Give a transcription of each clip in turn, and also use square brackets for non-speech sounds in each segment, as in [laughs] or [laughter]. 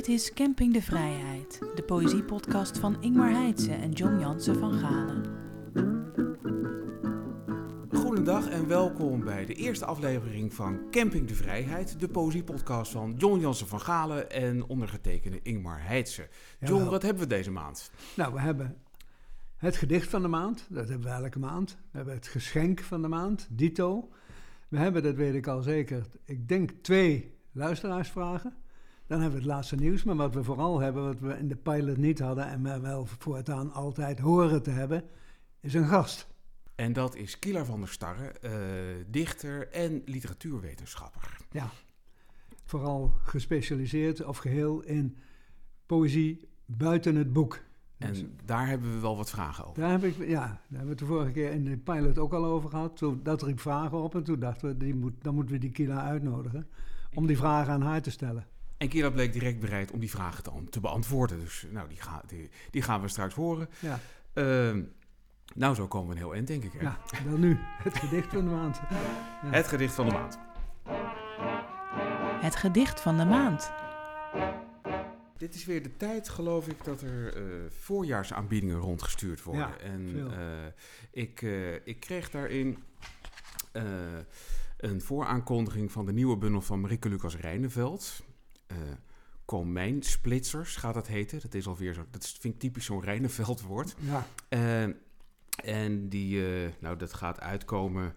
Dit is Camping de Vrijheid, de poëziepodcast van Ingmar Heitse en John Jansen van Galen. Goedendag en welkom bij de eerste aflevering van Camping de Vrijheid, de poëziepodcast van John Jansen van Galen en ondergetekende Ingmar Heitse. John, Jawel. wat hebben we deze maand? Nou, we hebben het gedicht van de maand. Dat hebben we elke maand. We hebben het geschenk van de maand, dito. We hebben, dat weet ik al zeker, ik denk twee luisteraarsvragen. Dan hebben we het laatste nieuws. Maar wat we vooral hebben, wat we in de pilot niet hadden... en we wel voortaan altijd horen te hebben, is een gast. En dat is Kieler van der Starre, eh, dichter en literatuurwetenschapper. Ja, vooral gespecialiseerd of geheel in poëzie buiten het boek. Dus En daar hebben we wel wat vragen over. Daar heb ik, ja, daar hebben we het de vorige keer in de pilot ook al over gehad. Toen, dat riep vragen op en toen dachten we, die moet, dan moeten we die Kila uitnodigen. Om die vragen aan haar te stellen. En Kieler bleek direct bereid om die vragen te, te beantwoorden. Dus nou, die, ga, die, die gaan we straks horen. Ja, Ehm, nou, zo komen we een heel eind, denk ik. Hè? ja dan nu het gedicht van de maand. Ja. Het gedicht van de maand. Het gedicht van de maand. Dit is weer de tijd, geloof ik, dat er eh, voorjaarsaanbiedingen rondgestuurd worden. Ja, en eh, ik, eh, ik kreeg daarin eh, een vooraankondiging van de nieuwe bundel van Marieke Lucas Rijneveld. Eh Komijnsplitsers gaat dat heten. Dat is alweer zo. Dat is- vind ik typisch zo'n Rijneveld woord. Ja, Eh, en die, eh, nou, dat gaat uitkomen.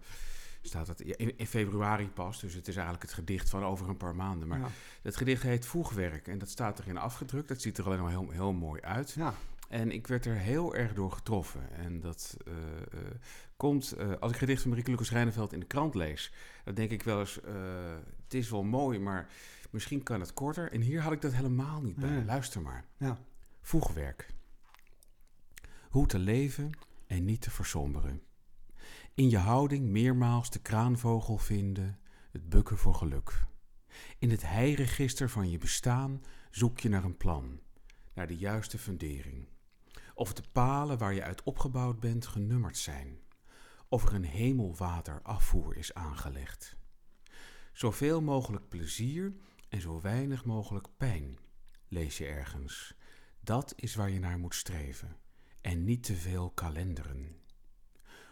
Staat het ja, in, in februari pas, dus het is eigenlijk het gedicht van over een paar maanden. Maar ja, het gedicht heet Voegwerk en dat staat erin afgedrukt. Dat ziet er alleen maar heel, heel mooi uit. ja, En ik werd er heel erg door getroffen. En dat komt, als ik gedicht van Marieke Lucas Rijneveld in de krant lees, dan denk ik wel eens, het is wel mooi, maar misschien kan het korter. En hier had ik dat helemaal niet bij. Nee. Luister maar. ja. Voegwerk. Hoe te leven en niet te versomberen. In je houding meermaals de kraanvogel vinden, het bukken voor geluk. In het heiregister van je bestaan zoek je naar een plan, naar de juiste fundering. Of de palen waar je uit opgebouwd bent genummerd zijn. Of er een hemelwater afvoer is aangelegd. Zoveel mogelijk plezier en zo weinig mogelijk pijn, lees je ergens. Dat is waar je naar moet streven. En niet te veel kalenderen.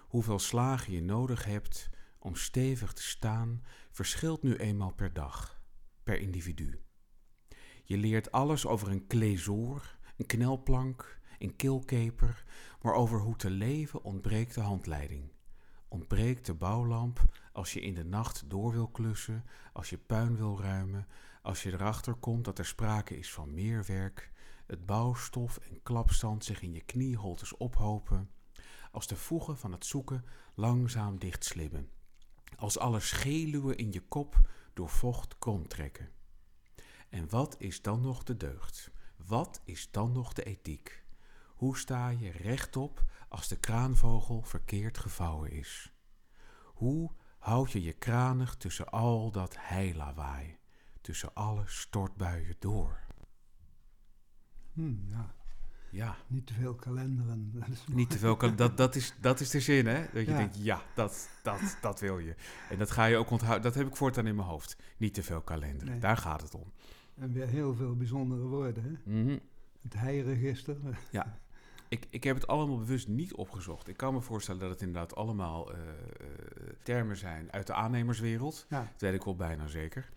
Hoeveel slagen je nodig hebt om stevig te staan, verschilt nu eenmaal per dag, per individu. Je leert alles over een kleezoor, een knelplank, een kilkeper, maar over hoe te leven ontbreekt de handleiding. Ontbreekt de bouwlamp als je in de nacht door wil klussen, als je puin wil ruimen, als je erachter komt dat er sprake is van meer werk, het bouwstof en klapzand zich in je knieholtes ophopen, als de voegen van het zoeken langzaam dichtslimmen, als alle scheluwen in je kop door vocht krom trekken. En wat is dan nog de deugd? Wat is dan nog de ethiek? Hoe sta je rechtop als de kraanvogel verkeerd gevouwen is? Hoe houd je je kranig tussen al dat heilawaai, tussen alle stortbuien door? Hm, ja. Ja, Niet te veel kalenderen. Dat is niet te veel. Dat, dat, is, dat is de zin, hè? Dat je Ja. denkt, ja, dat, dat, dat wil je. En dat ga je ook onthouden. Dat heb ik voortaan in mijn hoofd. Niet te veel kalender. Nee. Daar gaat het om. En weer heel veel bijzondere woorden. Hè? Mhm. Het heiregister. Ik, ik heb het allemaal bewust niet opgezocht. Ik kan me voorstellen dat het inderdaad allemaal eh, eh, termen zijn uit de aannemerswereld. Ja, Dat weet ik wel bijna zeker.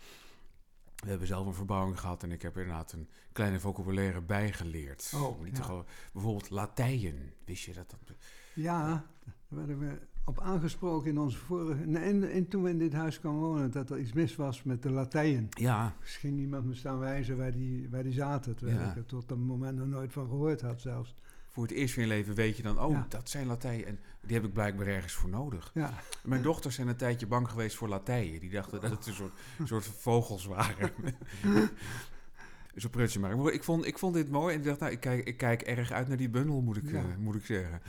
We hebben zelf een verbouwing gehad en ik heb er inderdaad een kleine vocabulaire bijgeleerd. Oh, niet ja. gewoon- bijvoorbeeld Latijn. Wist je dat? dat Ja, daar werden we op aangesproken in onze vorige... En, en toen we in dit huis kwamen wonen, dat er iets mis was met de Latijnen. ja, Dus ging iemand me staan wijzen waar die, waar die zaten. Terwijl Ja. ik er tot dat moment nog nooit van gehoord had zelfs. Voor het eerst van je leven weet je dan... oh, Ja. dat zijn Latijn. En die heb ik blijkbaar ergens voor nodig. Ja, Mijn dochters zijn een tijdje bang geweest voor Latijn. Die dachten dat het een soort, [laughs] soort vogels waren. [laughs] Zo'n prutje maar. Ik vond, ik vond dit mooi en ik dacht, nou, ik kijk, ik kijk erg uit naar die bundel, moet ik, Ja. eh, moet ik zeggen.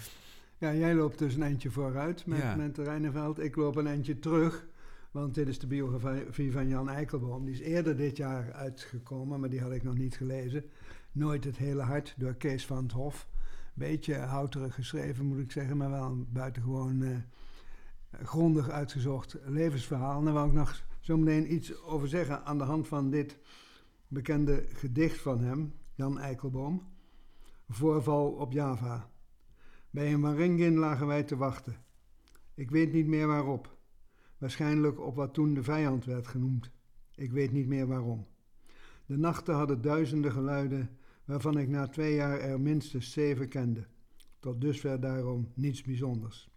ja jij loopt dus een eindje vooruit met, met Rijneveld. Ik loop een eindje terug. Want dit is de biografie van Jan Eikelboom. Die is eerder dit jaar uitgekomen, maar die had ik nog niet gelezen. Nooit het hele hart door Kees van het Hof. Beetje houterig geschreven, moet ik zeggen, maar wel een buitengewoon eh, grondig uitgezocht levensverhaal. En daar wou ik nog zo meteen iets over zeggen aan de hand van dit bekende gedicht van hem, Jan Eikelboom, Voorval op Java. Bij een Waringin lagen wij te wachten. Ik weet niet meer waarop. Waarschijnlijk op wat toen de vijand werd genoemd. Ik weet niet meer waarom. De nachten hadden duizenden geluiden, waarvan ik na twee jaar er minstens zeven kende. Tot dusver daarom niets bijzonders.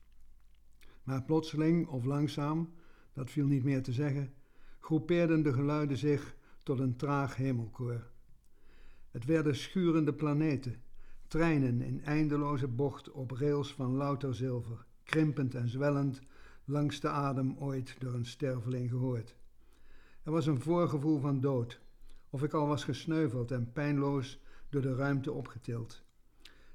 Maar plotseling of langzaam, dat viel niet meer te zeggen, groepeerden de geluiden zich tot een traag hemelkoor. Het werden schurende planeten, treinen in eindeloze bocht op rails van louter zilver, krimpend en zwellend langs de adem ooit door een sterveling gehoord. Er was een voorgevoel van dood, of ik al was gesneuveld en pijnloos door de ruimte opgetild.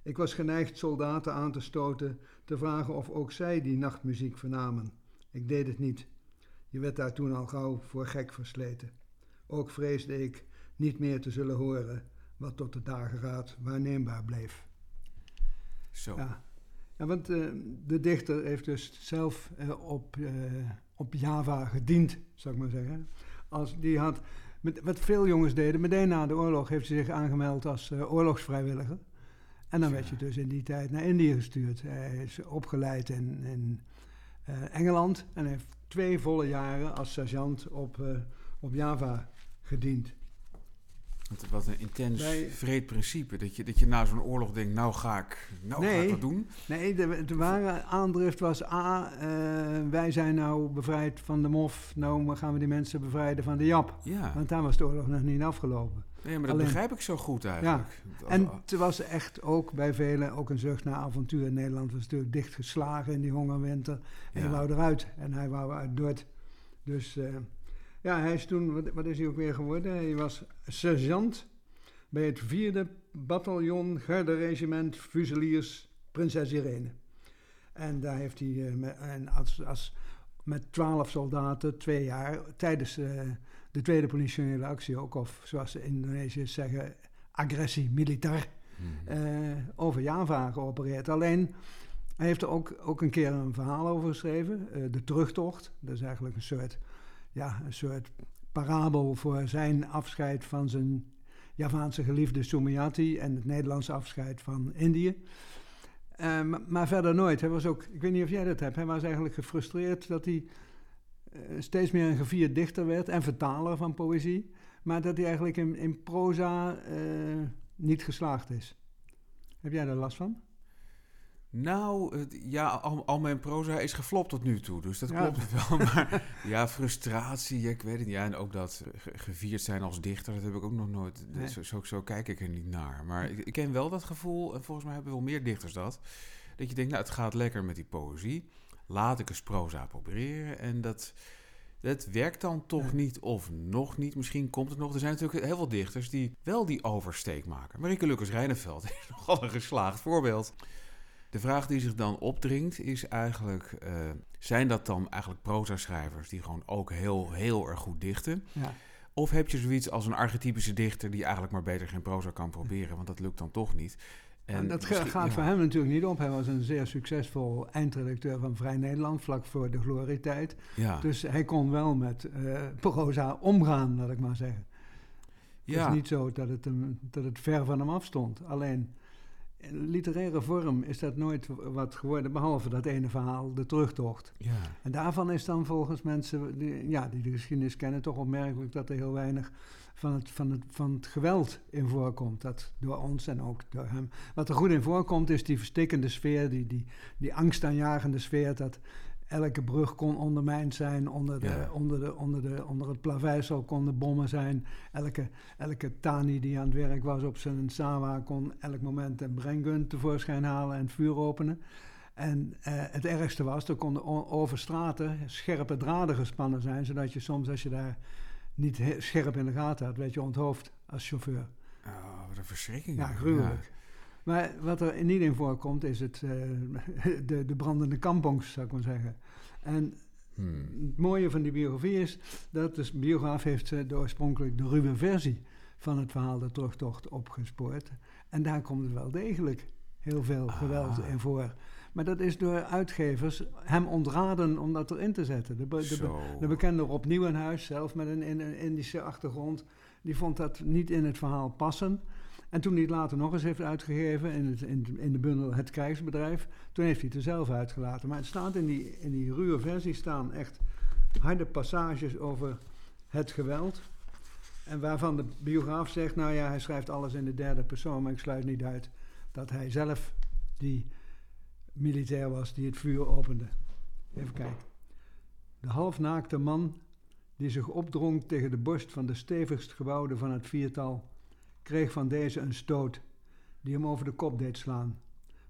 Ik was geneigd soldaten aan te stoten, te vragen of ook zij die nachtmuziek vernamen. Ik deed het niet. Je werd daar toen al gauw voor gek versleten. Ook vreesde ik niet meer te zullen horen wat tot de dageraad waarneembaar bleef. Zo. Ja, ja want uh, de dichter heeft dus zelf uh, op, uh, op Java gediend, zou ik maar zeggen. Als die had, met, wat veel jongens deden, meteen na de oorlog heeft hij zich aangemeld als oorlogsvrijwilliger. En dan werd je dus in die tijd naar Indië gestuurd. Hij is opgeleid in, in Engeland en heeft twee volle jaren als sergeant op, op Java gediend. Wat, wat een intens Bij, vreed principe. Dat je, dat je na zo'n oorlog denkt, nou ga ik, nou nee, ga ik wat doen. Nee, de, de ware aandrift was... A, uh, wij zijn nou bevrijd van de MOF. Nou gaan we die mensen bevrijden van de JAP. Ja. Want daar was de oorlog nog niet afgelopen. Nee, maar dat Alleen, begrijp ik zo goed eigenlijk. Ja. En het was echt ook bij velen ook een zucht naar avontuur. Nederland was natuurlijk dichtgeslagen in die hongerwinter. En ja. hij wou eruit. En hij wou uit Dort. Dus... Uh, ja, hij is toen, wat, wat, is hij ook weer geworden? Hij was sergeant bij het vierde bataljon garderegiment Fuseliers Prinses Irene. En daar heeft hij uh, met, en als, als, met twaalf soldaten twee jaar tijdens uh, de tweede politionele actie ook, of zoals de Indonesiërs zeggen, agressie militair, hmm. uh, over Java geopereerd. Alleen, hij heeft er ook, ook een keer een verhaal over geschreven, de terugtocht. Dat is eigenlijk een soort ja, een soort parabel voor zijn afscheid van zijn Javaanse geliefde Sumayati en het Nederlandse afscheid van Indië. Uh, maar verder nooit. Hij was ook, ik weet niet of jij dat hebt, hij was eigenlijk gefrustreerd dat hij uh, steeds meer een gevierd dichter werd en vertaler van poëzie, maar dat hij eigenlijk in, in proza uh, niet geslaagd is. Heb jij daar last van? Nou, ja, al, al, mijn proza is geflopt tot nu toe, dus dat ja. klopt wel. [laughs] Maar ja, frustratie, ik weet het niet. Ja, en ook dat gevierd zijn als dichter, dat heb ik ook nog nooit. Nee. Zo, zo, zo, kijk ik er niet naar. Maar ik, ik, ken wel dat gevoel, en volgens mij hebben wel meer dichters dat. Dat je denkt, nou, het gaat lekker met die poëzie. Laat ik eens proza proberen. En dat, dat werkt dan toch niet, of nog niet. Misschien komt het nog. Er zijn natuurlijk heel veel dichters die wel die oversteek maken. Marieke Lucas-Reineveld [laughs] is nogal een geslaagd voorbeeld. De vraag die zich dan opdringt is eigenlijk: uh, zijn dat dan eigenlijk proza-schrijvers die gewoon ook heel, heel erg goed dichten? Ja. Of heb je zoiets als een archetypische dichter die eigenlijk maar beter geen proza kan proberen, want dat lukt dan toch niet? En, en dat gaat ja. voor hem natuurlijk niet op. Hij was een zeer succesvol eindredacteur van Vrij Nederland vlak voor de glorietijd. Ja. Dus hij kon wel met uh, proza omgaan, laat ik maar zeggen. Het is niet zo dat het, hem, dat het ver van hem afstond. Alleen in literaire vorm is dat nooit wat geworden, behalve dat ene verhaal, de terugtocht. Ja. En daarvan is dan volgens mensen die, ja, die de geschiedenis kennen toch opmerkelijk dat er heel weinig van het, van, het, van het geweld in voorkomt. Dat door ons en ook door hem. Wat er goed in voorkomt is die verstikkende sfeer, die, die, die angstaanjagende sfeer. Dat elke brug kon ondermijnd zijn, onder, de, Ja. onder, de, onder, de, onder het plaveisel konden bommen zijn. Elke, elke tani die aan het werk was op zijn sawa kon elk moment een brenggun tevoorschijn halen en vuur openen. En eh, het ergste was, er konden over straten scherpe draden gespannen zijn, zodat je soms als je daar niet he- scherp in de gaten had, werd je onthoofd als chauffeur. Oh, wat een verschrikking. Ja, gruwelijk. Maar wat er niet in voorkomt is het, eh, [laughs] de, de brandende kampongs, zou ik maar zeggen. En Hmm. het mooie van die biografie is dat de biograaf heeft eh, de oorspronkelijk de ruwe versie van het verhaal de terugtocht opgespoord. En daar komt er wel degelijk heel veel Ah. geweld in voor. Maar dat is door uitgevers hem ontraden om dat erin te zetten. De, be- de, be- de bekende Rob Nieuwenhuis, zelf met een Indische achtergrond, Die vond dat niet in het verhaal passen. En toen hij het later nog eens heeft uitgegeven in, het, in, in de bundel Het Krijgsbedrijf, toen heeft hij het er zelf uitgelaten. Maar het staat in die, in die ruwe versie staan echt harde passages over het geweld. En waarvan de biograaf zegt, nou ja, hij schrijft alles in de derde persoon, maar ik sluit niet uit dat hij zelf die militair was die het vuur opende. Even kijken. De halfnaakte man die zich opdrong tegen de borst van de stevigst gebouwde van het viertal, kreeg van deze een stoot die hem over de kop deed slaan.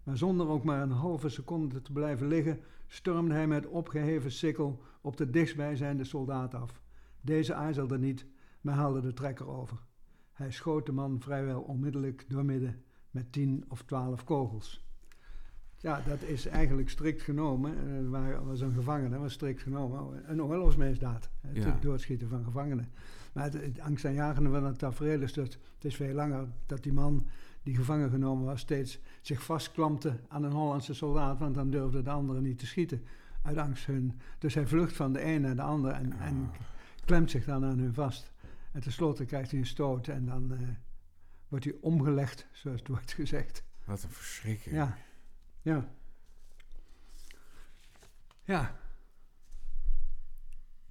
Maar zonder ook maar een halve seconde te blijven liggen, stormde hij met opgeheven sikkel op de dichtstbijzijnde soldaat af. Deze aarzelde niet, maar haalde de trekker over. Hij schoot de man vrijwel onmiddellijk doormidden met tien of twaalf kogels. Ja, dat is eigenlijk strikt genomen, uh, waar was een gevangene, was strikt genomen, een oorlogsmisdaad. Het ja. doodschieten van gevangenen. Maar het, het angstaanjagende van het tafereel is dat het is veel langer dat die man die gevangen genomen was, steeds zich vastklampte aan een Hollandse soldaat, want dan durfde de andere niet te schieten. Uit angst hun. Dus hij vlucht van de een naar de ander en, en klemt zich dan aan hun vast. En tenslotte krijgt hij een stoot en dan uh, wordt hij omgelegd, zoals het wordt gezegd. Wat een verschrikking. Ja. Ja. Ja.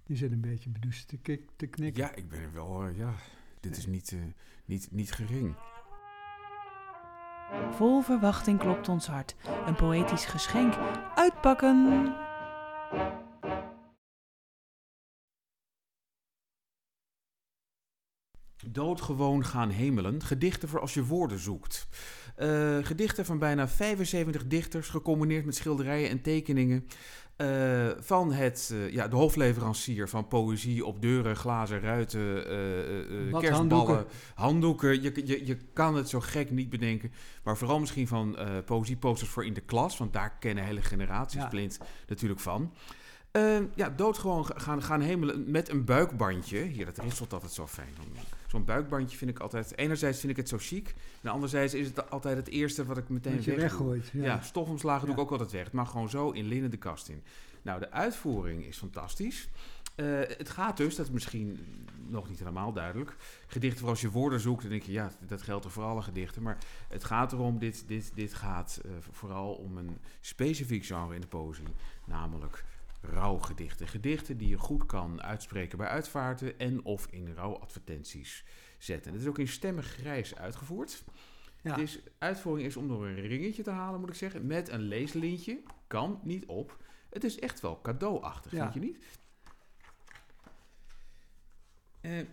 Je zit een beetje bedoest te, kik, te knikken. Ja, ik ben er wel, uh, ja. Dit is niet, uh, niet, niet gering. Vol verwachting klopt ons hart. Een poëtisch geschenk. Uitpakken! Doodgewoon gaan hemelen. Gedichten voor als je woorden zoekt. Uh, gedichten van bijna 75 dichters, gecombineerd met schilderijen en tekeningen. Uh, van het, uh, ja, de hofleverancier van poëzie op deuren, glazen, ruiten, kerstballen, handdoeken. handdoeken. Je, je, je kan het zo gek niet bedenken. Maar vooral misschien van poëzieposters voor in de klas, want daar kennen hele generaties ja. blind natuurlijk van. Ja, doodgewoon gaan, gaan hemelen met een buikbandje. Hier, dat ritselt altijd zo fijn. Zo'n buikbandje vind ik altijd... Enerzijds vind ik het zo chic. En anderzijds is het altijd het eerste wat ik meteen weg weggooit. Ja, ja stofomslagen doe ik ook altijd weg. Maar gewoon zo in linnen de kast in. Nou, de uitvoering is fantastisch. Uh, het gaat dus, dat is misschien nog niet helemaal duidelijk. Gedichten voor als je woorden zoekt, dan denk je, ja, dat geldt voor alle gedichten. Maar het gaat erom, dit, dit, dit gaat uh, vooral om een specifiek genre in de poëzie. Namelijk rouwgedichten. Gedichten die je goed kan uitspreken bij uitvaarten en of in rouwadvertenties zetten. Het is ook in stemmig grijs uitgevoerd. Ja. Dus uitvoering is om door een ringetje te halen, moet ik zeggen, met een leeslintje. Kan niet op. Het is echt wel cadeauachtig, ja. vind je niet? Eh,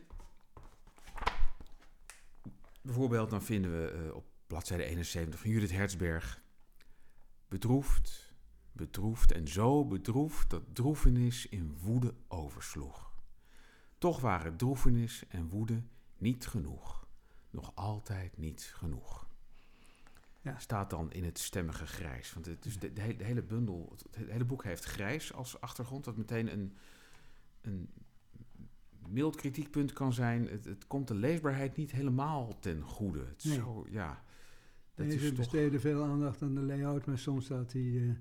bijvoorbeeld, dan vinden we uh, op bladzijde 71 van Judith Hertzberg. Bedroefd, bedroefd en zo bedroefd dat droefenis in woede oversloeg. Toch waren droefenis en woede niet genoeg, nog altijd niet genoeg. Ja. Staat dan in het stemmige grijs. Want het, dus de, de, hele bundel, het, hele boek heeft grijs als achtergrond, wat meteen een, een mild kritiekpunt kan zijn. Het, het komt de leesbaarheid niet helemaal ten goede. Het nee. zo, ja, dat nee, is ze toch... besteden veel aandacht aan de layout, maar soms staat die... Uh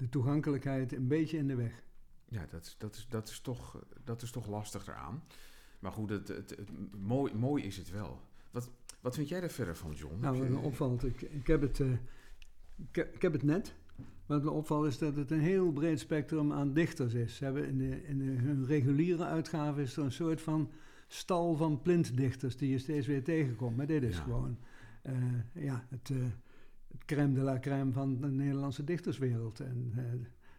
de toegankelijkheid een beetje in de weg. Ja, dat is, dat is, dat is, toch, dat is toch lastig eraan. Maar goed, het, het, het, mooi, mooi is het wel. Wat, wat vind jij er verder van, John? Nou, wat me opvalt, ik, ik, heb het, uh, ik, ik, heb het net. Wat me opvalt is dat het een heel breed spectrum aan dichters is. Ze hebben in, de, in de, hun reguliere uitgave is er een soort van stal van plintdichters die je steeds weer tegenkomt. Maar dit is ja. gewoon uh, ja, het... Uh, het crème de la crème van de Nederlandse dichterswereld. En uh,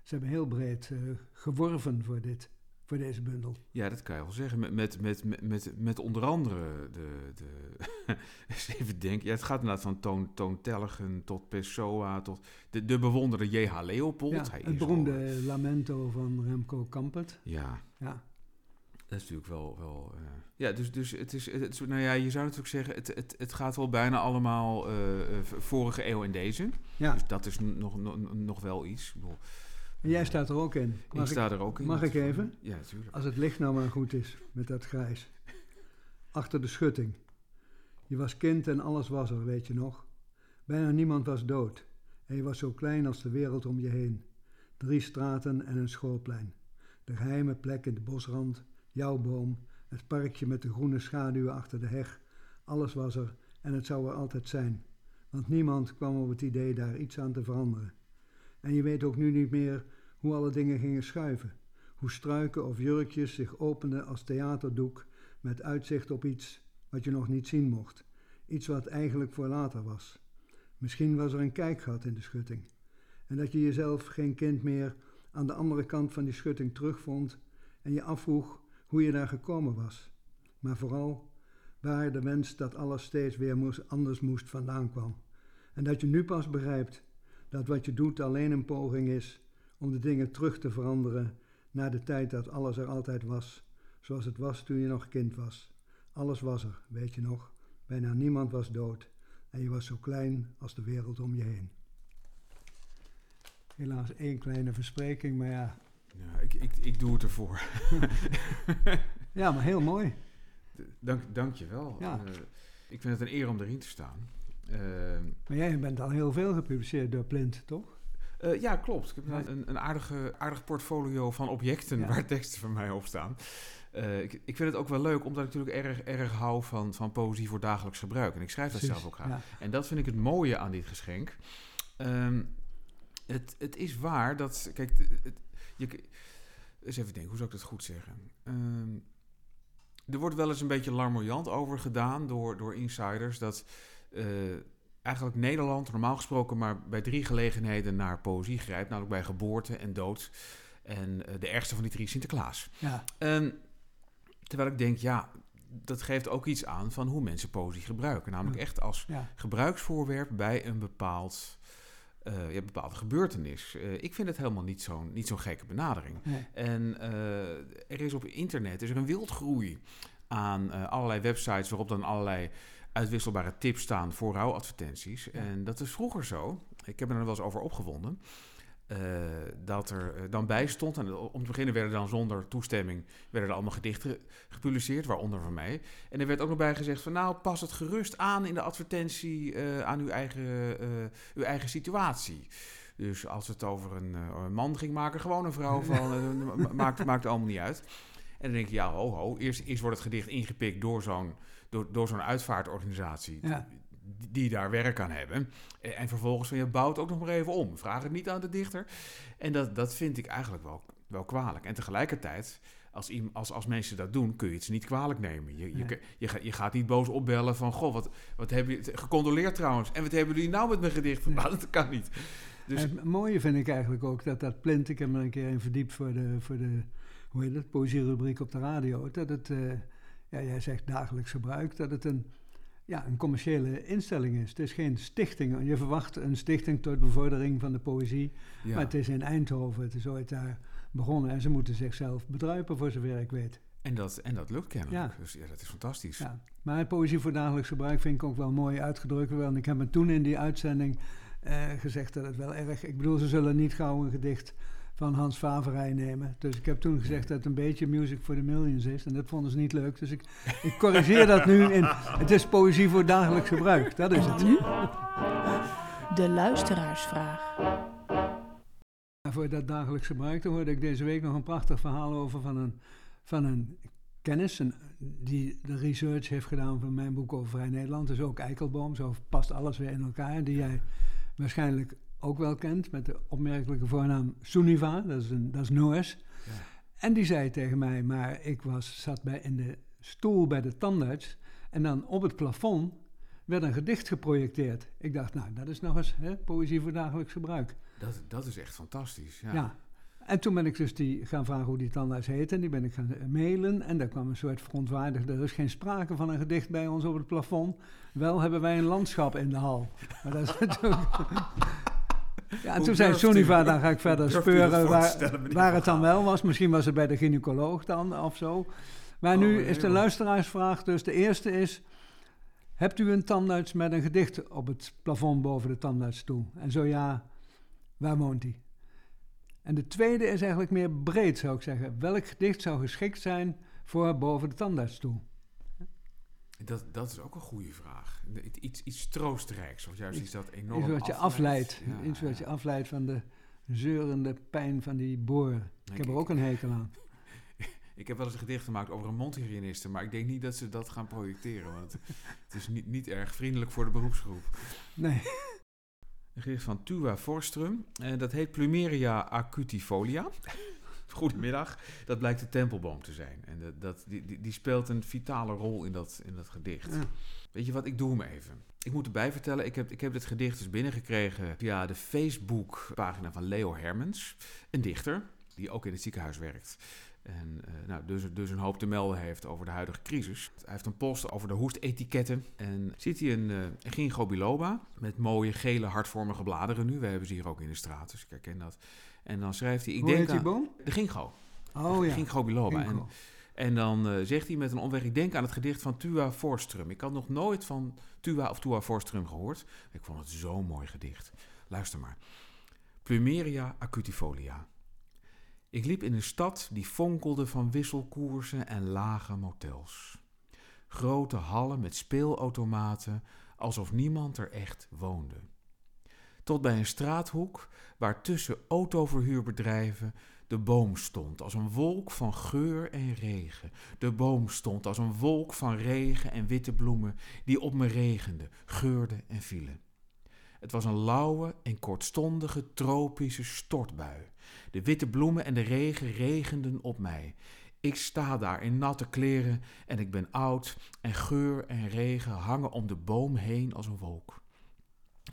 ze hebben heel breed uh, geworven voor, dit, voor deze bundel. Ja, dat kan je wel zeggen. Met, met, met, met, met onder andere de... de [laughs] even denken. Ja, het gaat inderdaad van Toon, Toon Telligen tot Pessoa tot de, de bewonderde J.H. Leopold. Ja, Hij het beroemde al... Lamento van Remco Kampert. Ja. ja. Dat is natuurlijk wel. wel uh, ja, dus, dus het, is, het. Nou ja, je zou natuurlijk zeggen. Het, het, het gaat wel bijna allemaal uh, vorige eeuw en deze. Ja. Dus dat is nog, nog, nog wel iets. En jij staat er ook in. Mag ik sta er ook in. Mag ik even? Ja, natuurlijk. Als het licht nou maar goed is met dat grijs. Achter de schutting. Je was kind en alles was er, weet je nog. Bijna niemand was dood. En je was zo klein als de wereld om je heen. Drie straten en een schoolplein. De geheime plek in de bosrand jouw boom, Het parkje met de groene schaduwen achter de heg. Alles was er en het zou er altijd zijn. Want niemand kwam op het idee daar iets aan te veranderen. En je weet ook nu niet meer hoe alle dingen gingen schuiven. Hoe struiken of jurkjes zich openden als theaterdoek met uitzicht op iets wat je nog niet zien mocht. Iets wat eigenlijk voor later was. Misschien was er een kijkgat in de schutting. En dat je jezelf geen kind meer aan de andere kant van die schutting terugvond en je afvroeg hoe je daar gekomen was. Maar vooral waar de wens dat alles steeds weer moest, anders moest vandaan kwam. En dat je nu pas begrijpt dat wat je doet alleen een poging is om de dingen terug te veranderen naar de tijd dat alles er altijd was, zoals het was toen je nog kind was. Alles was er, weet je nog. Bijna niemand was dood en je was zo klein als de wereld om je heen. Helaas één kleine verspreking, maar ja. Ja, ik, ik, ik doe het ervoor. [laughs] ja, maar heel mooi. Dank, dank je wel. Ja. Uh, ik vind het een eer om erin te staan. Uh, maar jij bent al heel veel gepubliceerd door Plint, toch? Uh, ja, klopt. Ik heb een, een aardige, aardig portfolio van objecten ja. waar teksten van mij op staan. Uh, ik, ik, vind het ook wel leuk, omdat ik natuurlijk erg, erg hou van, van poëzie voor dagelijks gebruik. En ik schrijf dat zelf ook graag. ja. En dat vind ik het mooie aan dit geschenk. Um, het, het is waar dat. Kijk, het, je, eens even denken, hoe zou ik dat goed zeggen? Um, er wordt wel eens een beetje larmoyant over gedaan door, door insiders dat. Uh, eigenlijk Nederland normaal gesproken maar bij drie gelegenheden naar poëzie grijpt. Namelijk bij geboorte en dood. En uh, de ergste van die drie Sinterklaas. Ja. Um, terwijl ik denk, ja, dat geeft ook iets aan van hoe mensen poëzie gebruiken. Namelijk echt als Ja. gebruiksvoorwerp bij een bepaald, eh, ja, bepaalde gebeurtenis. Eh, ik vind het helemaal niet zo'n niet zo'n gekke benadering. Nee. En eh, er is op internet is er een wildgroei aan allerlei websites waarop dan allerlei uitwisselbare tips staan voor rouwadvertenties. Ja. En dat is vroeger zo. Ik heb me er wel eens over opgewonden. Eh, dat er eh, dan bij stond, en om te beginnen werden dan zonder toestemming werden er allemaal gedichten gepubliceerd, waaronder van mij. En er werd ook nog bij gezegd van nou, pas het gerust aan in de advertentie eh, aan uw eigen, uw eigen situatie. Dus als het over een, een man ging maken, gewoon een vrouw [laughs] van, ma- maakt, maakt allemaal niet uit. En dan denk je, ja, ho, ho. Eerst, eerst wordt het gedicht ingepikt door zo'n door, door zo'n uitvaartorganisatie Ja. Die, daar werk aan hebben. En, en vervolgens van, je bouwt ook nog maar even om. Vraag het niet aan de dichter. En dat, dat vind ik eigenlijk wel, wel kwalijk. En tegelijkertijd, als, als, als mensen dat doen, kun je het ze niet kwalijk nemen. Je, je, Nee. je, je gaat niet boos opbellen van, goh, wat, wat heb je... Gecondoleerd trouwens. En wat hebben jullie nou met mijn gedicht Nee. [laughs] Dat kan niet. Dus het mooie vind ik eigenlijk ook dat dat plint. Ik heb me een keer in verdiept voor de, voor de hoe heet het, poëzierubriek op de radio. Dat het, eh, ja, jij zegt dagelijks gebruik, dat het een, ja, een commerciële instelling is. Het is geen stichting. Je verwacht een stichting tot bevordering van de poëzie. ja. Maar het is in Eindhoven, het is ooit daar begonnen. En ze moeten zichzelf bedruipen, voor zover ik weet. en, dat, en dat lukt kennelijk. Ja. Dus ja, dat is fantastisch. Ja. Maar poëzie voor dagelijks gebruik vind ik ook wel mooi uitgedrukt. Want ik heb me toen in die uitzending eh, gezegd dat het wel erg... Ik bedoel, ze zullen niet gauw een gedicht van Hans Faverij nemen. Dus ik heb toen gezegd dat het een beetje Music for the Millions is. En dat vonden ze niet leuk. Dus ik, ik corrigeer dat nu in... Het is poëzie voor dagelijks gebruik. Dat is het. De luisteraarsvraag. Voor dat dagelijks gebruik, daar hoorde ik deze week nog een prachtig verhaal over van een, van een kennis een, die de research heeft gedaan voor mijn boek over Vrij Nederland. Dus ook Eikelboom, zo past alles weer in elkaar. Die jij waarschijnlijk ook wel kent met de opmerkelijke voornaam Suniva, dat is, een, dat is Noors. Ja. En die zei tegen mij, maar ik was, zat bij, in de stoel bij de tandarts en dan op het plafond werd een gedicht geprojecteerd. Ik dacht, nou, dat is nog eens hè, poëzie voor dagelijks gebruik. Dat, dat is echt fantastisch. Ja. Ja. En toen ben ik dus die gaan vragen hoe die tandarts heette. En die ben ik gaan eh, mailen. En daar kwam een soort verontwaardigde. Er is geen sprake van een gedicht bij ons op het plafond. Wel hebben wij een landschap in de hal. Maar dat is [laughs] natuurlijk... Ja, en toen zei Soniva, dan ga ik verder speuren waar, het dan wel was. Misschien was het bij de gynaecoloog dan of zo. Maar Oh, nu mijn is de luisteraarsvraag dus. De eerste is... Hebt u een tandarts met een gedicht op het plafond boven de tandartsstoel? En zo ja, waar woont hij? En de tweede is eigenlijk meer breed, zou ik zeggen. Welk gedicht zou geschikt zijn voor boven de tandartsstoel? Dat, dat is ook een goede vraag. Iets, iets troostrijks, of juist Iets- dat enorm Iets wat je afleidt. Ja, Iets wat je afleidt van de zeurende pijn van die boren. Ik heb er ook een hekel aan. [laughs] Ik heb wel eens een gedicht gemaakt over een mondhygiëniste, maar ik denk niet dat ze dat gaan projecteren. Want [laughs] het, is niet, niet erg vriendelijk voor de beroepsgroep. Nee. Een gedicht van Tua Forstrum. En dat heet Plumeria acutifolia. [laughs] Goedemiddag. Dat blijkt de tempelboom te zijn. En dat, dat, die, die, die speelt een vitale rol in dat, in dat gedicht. Ja. Weet je wat, ik doe hem even. Ik moet erbij vertellen, ik heb, ik heb dit gedicht dus binnengekregen via de Facebook-pagina van Leo Hermans. Een dichter, die ook in het ziekenhuis werkt. En eh, nou, dus, dus een hoop te melden heeft over de huidige crisis. Hij heeft een post over de hoestetiketten. En ziet hij een, eh, een ginkgo biloba met mooie gele hartvormige bladeren nu. We hebben ze hier ook in de straat, dus ik herken dat. En dan schrijft hij... Ik Hoe denk heet die aan- boom? De ginkgo. Oh ja. Ginkgo biloba. Ginkgo. en dan eh, zegt hij met een omweg, ik denk aan het gedicht van Tua Forstrum. Ik had nog nooit van Tua of Tua Forstrum gehoord. Ik vond het zo'n mooi gedicht. Luister maar. Plumeria acutifolia. Ik liep in een stad die fonkelde van wisselkoersen en lage motels. Grote hallen met speelautomaten, alsof niemand er echt woonde. Tot bij een straathoek waar tussen autoverhuurbedrijven de boom stond als een wolk van geur en regen. De boom stond als een wolk van regen en witte bloemen die op me regenden, geurden en vielen. Het was een lauwe en kortstondige tropische stortbui. De witte bloemen en de regen regenden op mij. Ik sta daar in natte kleren en ik ben oud en geur en regen hangen om de boom heen als een wolk.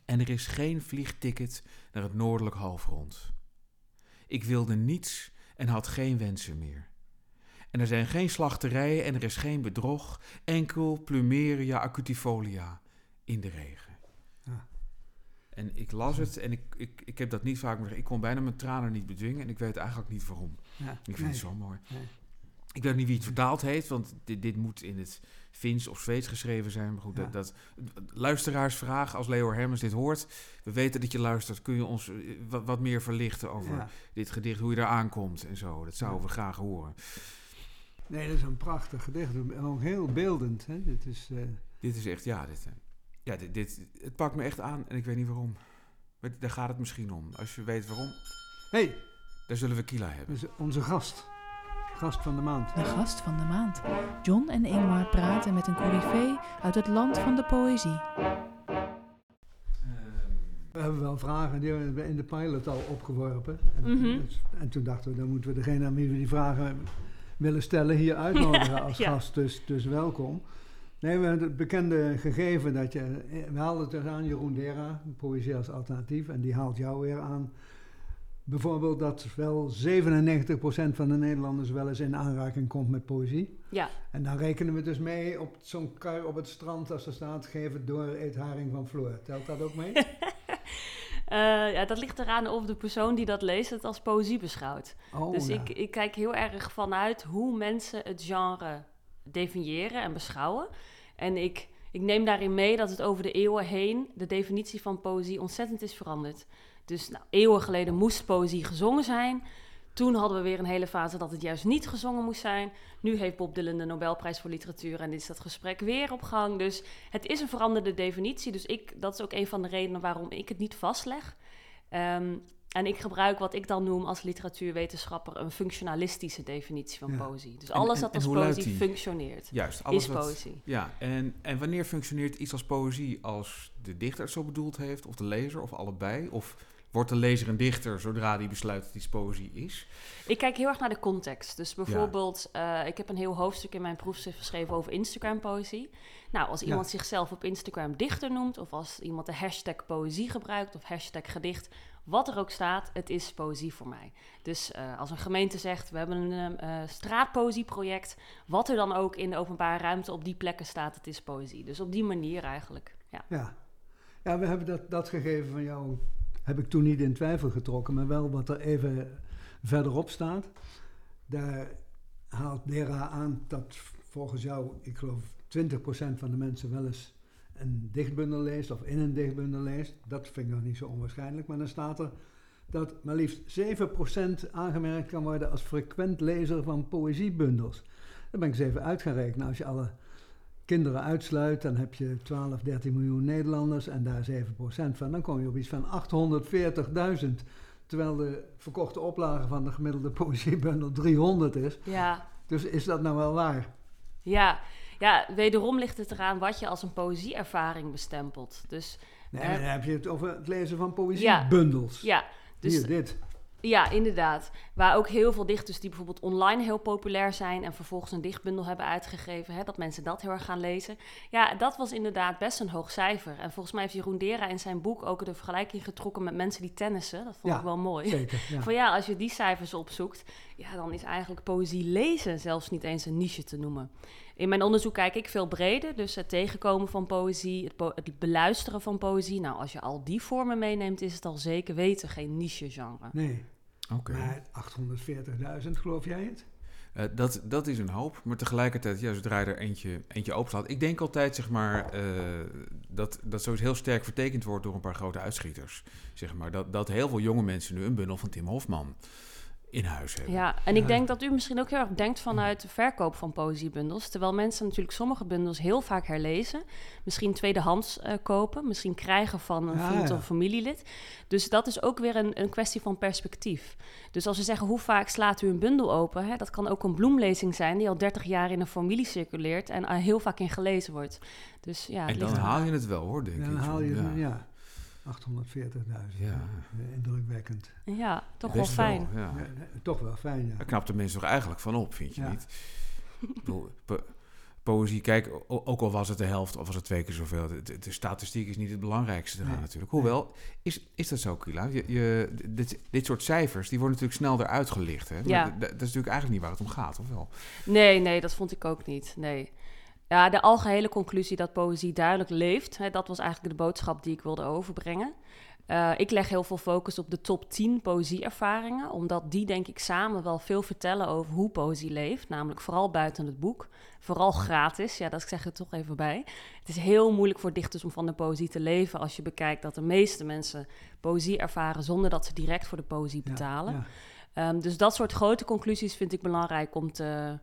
En er is geen vliegticket naar het noordelijk halfrond. Ik wilde niets en had geen wensen meer. En er zijn geen slachterijen en er is geen bedrog, enkel plumeria acutifolia in de regen. Ja. En ik las het en ik, ik, ik heb dat niet vaak meer. Ik kon bijna mijn tranen niet bedwingen en ik weet eigenlijk niet waarom. Ja. Ik vind Nee. het zo mooi. Nee. Ik weet niet wie het vertaald heeft, want dit, dit moet in het Fins of Zweeds geschreven zijn. Maar goed, Ja. dat, dat, luisteraarsvraag, als Leo Hermans dit hoort, we weten dat je luistert, kun je ons eh, wat, wat meer verlichten over Ja. dit gedicht, hoe je daar aankomt en zo. Dat zouden we graag horen. Nee, dat is een prachtig gedicht. En ook heel beeldend. Hè? Dit is, eh, Dit is echt, ja, dit, eh, ja dit, dit, het pakt me echt aan en ik weet niet waarom. Maar daar gaat het misschien om. Als je weet waarom, hey, daar zullen we Kila hebben. is onze gast. Gast van de maand. De gast van de maand. John en Ingmar praten met een coryfee uit het land van de poëzie. We hebben wel vragen, die hebben we in de pilot al opgeworpen. En, Mhm. dus- en toen dachten we, dan moeten we degene aan wie we die vragen willen stellen hier uitnodigen [laughs] als Ja. gast. Dus, dus welkom. Nee, we hebben het bekende gegeven dat je... We haalden het aan, Jeroen Dera, Poëzie als Alternatief. En die haalt jou weer aan. Bijvoorbeeld dat wel 97% van de Nederlanders wel eens in aanraking komt met poëzie. Ja, En dan rekenen we dus mee op zo'n kar op het strand als er staat... het door, eet haring van Floor. Telt dat ook mee? [laughs] Eh, ja, dat ligt eraan of de persoon die dat leest het als poëzie beschouwt. Oh, dus ja. ik, ik kijk heel erg vanuit hoe mensen het genre definiëren en beschouwen. En ik, ik neem daarin mee dat het over de eeuwen heen de definitie van poëzie ontzettend is veranderd. Dus nou, eeuwen geleden moest poëzie gezongen zijn. Toen hadden we weer een hele fase dat het juist niet gezongen moest zijn. Nu heeft Bob Dylan de Nobelprijs voor literatuur en is dat gesprek weer op gang. Dus het is een veranderde definitie. Dus ik, dat is ook een van de redenen waarom ik het niet vastleg. Ehm, en ik gebruik wat ik dan noem als literatuurwetenschapper een functionalistische definitie van Ja. poëzie. Dus alles en- en als poëzie functioneert, Juist, alles is wat- poëzie. Ja, en, en wanneer functioneert iets als poëzie? Als de dichter het zo bedoeld heeft, of de lezer, of allebei? Of wordt de lezer een dichter zodra die besluit dat iets poëzie is? Ik kijk heel erg naar de context. Dus bijvoorbeeld, eh, ik heb een heel hoofdstuk in mijn proefschrift geschreven over Instagram-poëzie. Nou, als Ja. iemand zichzelf op Instagram dichter noemt, of als iemand de hashtag poëzie gebruikt of hashtag gedicht, wat er ook staat, het is poëzie voor mij. Dus eh, als een gemeente zegt, we hebben een eh, straatpoëzieproject, wat er dan ook in de openbare ruimte op die plekken staat, het is poëzie. Dus op die manier eigenlijk. Ja. Ja, ja we hebben dat, dat gegeven van jou, heb ik toen niet in twijfel getrokken, maar wel wat er even verderop staat. Daar haalt Dera aan dat volgens jou, ik geloof 20% van de mensen wel eens een dichtbundel leest of in een dichtbundel leest. Dat vind ik nog niet zo onwaarschijnlijk, maar dan staat er dat maar liefst 7% aangemerkt kan worden als frequent lezer van poëziebundels. Dan ben ik eens even uit gaan rekenen. Als je alle kinderen uitsluit, dan heb je 12, 13 miljoen Nederlanders en daar 7% van. Dan kom je op iets van 840.000. Terwijl de verkochte oplage van de gemiddelde poëziebundel 300 is. Ja, Dus is dat nou wel waar? Ja, ja, wederom ligt het eraan wat je als een poëzieervaring bestempelt. Dus Nee, Eh, dan heb je het over het lezen van poëziebundels. ja, dus Hier, dit. Ja, inderdaad. Waar ook heel veel dichters die bijvoorbeeld online heel populair zijn en vervolgens een dichtbundel hebben uitgegeven, hè, dat mensen dat heel erg gaan lezen. Ja, dat was inderdaad best een hoog cijfer. En volgens mij heeft Jeroen Dera in zijn boek ook de vergelijking getrokken met mensen die tennissen. Dat vond Ja, ik wel mooi. Zeker, ja. [laughs] Van ja, als je die cijfers opzoekt, ja, dan is eigenlijk poëzie lezen zelfs niet eens een niche te noemen. In mijn onderzoek kijk ik veel breder, dus het tegenkomen van poëzie, het, po- het beluisteren van poëzie. Nou, als je al die vormen meeneemt, is het al zeker weten geen niche-genre. Nee, Oké. maar 840.000, geloof jij het? Eh, dat, dat is een hoop, maar tegelijkertijd, ja, zodra je er eentje, eentje openslaat. Ik denk altijd, zeg maar, eh, dat, dat zoiets heel sterk vertekend wordt door een paar grote uitschieters. Zeg maar, dat, dat heel veel jonge mensen nu een bundel van Tim Hofman in huis hebben. Ja, en Ja. ik denk dat u misschien ook heel erg denkt vanuit de verkoop van poëziebundels. Terwijl mensen natuurlijk sommige bundels heel vaak herlezen. Misschien tweedehands eh, kopen, misschien krijgen van een Ja, vriend ja. of familielid. Dus dat is ook weer een, een kwestie van perspectief. Dus als we zeggen, hoe vaak slaat u een bundel open? Hè, dat kan ook een bloemlezing zijn die al 30 jaar in een familie circuleert en er heel vaak in gelezen wordt. Dus ja, het en dan haal je het wel, hoor, denk Dan ik. haal je, ja. ja, 840.000. Ja. Eh, Indrukwekkend. Ja, toch wel fijn. ja. Ja, toch wel fijn, ja. Daar knapt de mensen toch eigenlijk van op, vind je Ja. niet? Ik bedoel, po- poëzie, kijk, ook al was het de helft of was het twee keer zoveel, de, statistiek is niet het belangrijkste eraan Nee. natuurlijk. Hoewel, is, is dat zo, Kila? Je, je, dit, dit soort cijfers, die worden natuurlijk snel eruit gelicht. Hè? Ja. d- d- dat is natuurlijk eigenlijk niet waar het om gaat, of wel? Nee, nee, dat vond ik ook niet. Nee. Ja, de algehele conclusie dat poëzie duidelijk leeft, hè, dat was eigenlijk de boodschap die ik wilde overbrengen. Eh, ik leg heel veel focus op de top 10 poëzieervaringen, omdat die denk ik samen wel veel vertellen over hoe poëzie leeft. Namelijk vooral buiten het boek, vooral gratis. Ja, dat zeg ik er toch even bij. Het is heel moeilijk voor dichters om van de poëzie te leven als je bekijkt dat de meeste mensen poëzie ervaren zonder dat ze direct voor de poëzie betalen. ja. Ehm, dus dat soort grote conclusies vind ik belangrijk om, te,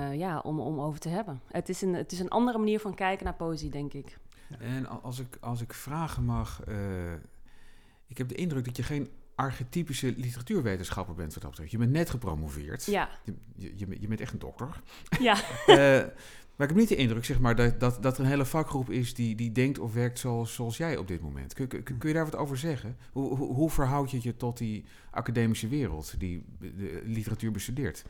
eh, ja, om, om over te hebben. Het is, een, het is een andere manier van kijken naar poëzie, denk ik. En als ik, als ik vragen mag, eh, ik heb de indruk dat je geen archetypische literatuurwetenschapper bent wat dat betreft. Je bent net gepromoveerd. Ja, Je, je, je bent- je bent echt een dokter. ja. [laughs] Eh, maar ik heb niet de indruk zeg maar, dat, dat, dat er een hele vakgroep is die, die denkt of werkt zoals, zoals jij op dit moment. Kun, kun, kun je daar wat over zeggen? Hoe, hoe, hoe verhoud je je tot die academische wereld die de literatuur bestudeert?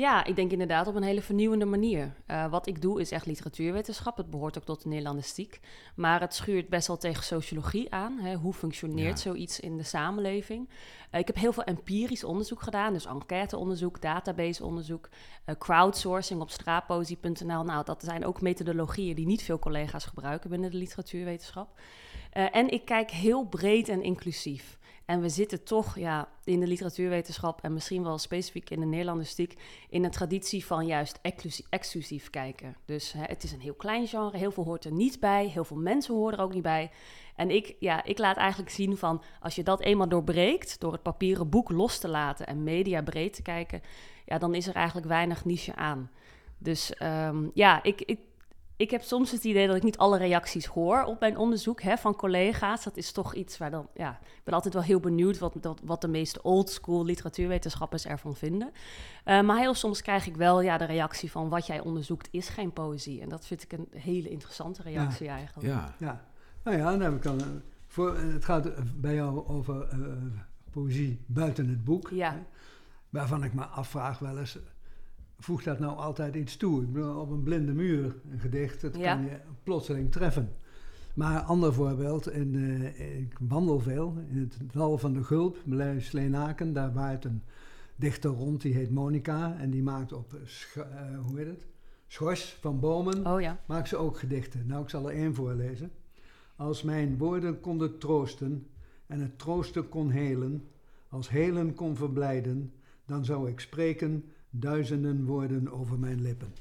Ja, ik denk inderdaad op een hele vernieuwende manier. Eh, wat ik doe is echt literatuurwetenschap. Het behoort ook tot de Nederlandistiek. Maar het schuurt best wel tegen sociologie aan. Hè. Hoe functioneert Ja. zoiets in de samenleving? Eh, ik heb heel veel empirisch onderzoek gedaan. Dus enquêteonderzoek, databaseonderzoek, eh, crowdsourcing op straatpoëzie.nl. Nou, dat zijn ook methodologieën die niet veel collega's gebruiken binnen de literatuurwetenschap. En ik kijk heel breed en inclusief. En we zitten toch ja, in de literatuurwetenschap en misschien wel specifiek in de Nederlandistiek in een traditie van juist exclusief, kijken. Dus hè, het is een heel klein genre, heel veel hoort er niet bij, heel veel mensen horen er ook niet bij. En ik, ja, ik laat eigenlijk zien van als je dat eenmaal doorbreekt door het papieren boek los te laten en media breed te kijken, ja, dan is er eigenlijk weinig niche aan. Dus ehm, ja, ik, ik heb soms het idee dat ik niet alle reacties hoor op mijn onderzoek hè, van collega's. Dat is toch iets waar dan, ja, ik ben altijd wel heel benieuwd wat, wat, wat de meeste oldschool literatuurwetenschappers ervan vinden. Eh, maar heel soms krijg ik wel ja, de reactie van wat jij onderzoekt is geen poëzie. En dat vind ik een hele interessante reactie eigenlijk. Ja, Ja, nou ja, dan heb ik dan, eh, voor, eh, het gaat bij jou over eh, poëzie buiten het boek. Ja. hè, waarvan ik me afvraag wel eens, voegt dat nou altijd iets toe? Ik bedoel, op een blinde muur, een gedicht, dat Ja. kan je plotseling treffen. Maar ander voorbeeld, in, eh, ik wandel veel in het dal van de Gulp, bij Sleenaken. Daar waait een dichter rond, die heet Monica. En die maakt op, eh, eh, hoe heet het, schors van bomen Oh ja. maakt ze ook gedichten. Nou, ik zal er één voorlezen. Als mijn woorden konden troosten en het troosten kon helen, als helen kon verblijden, dan zou ik spreken duizenden woorden over mijn lippen.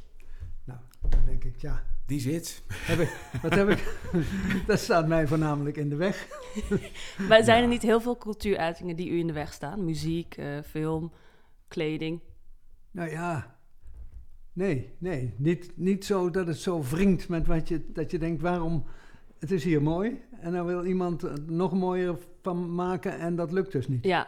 Nou, dan denk ik, ja, die zit. heb ik, wat heb ik? [laughs] dat staat mij voornamelijk in de weg. [laughs] Maar zijn er niet heel veel cultuuruitingen die u in de weg staan? Muziek, eh, film, kleding? Nou ja, nee, nee, niet, niet zo dat het zo wringt met wat je, dat je denkt, waarom, het is hier mooi en dan wil iemand er nog mooier van maken en dat lukt dus niet. Ja,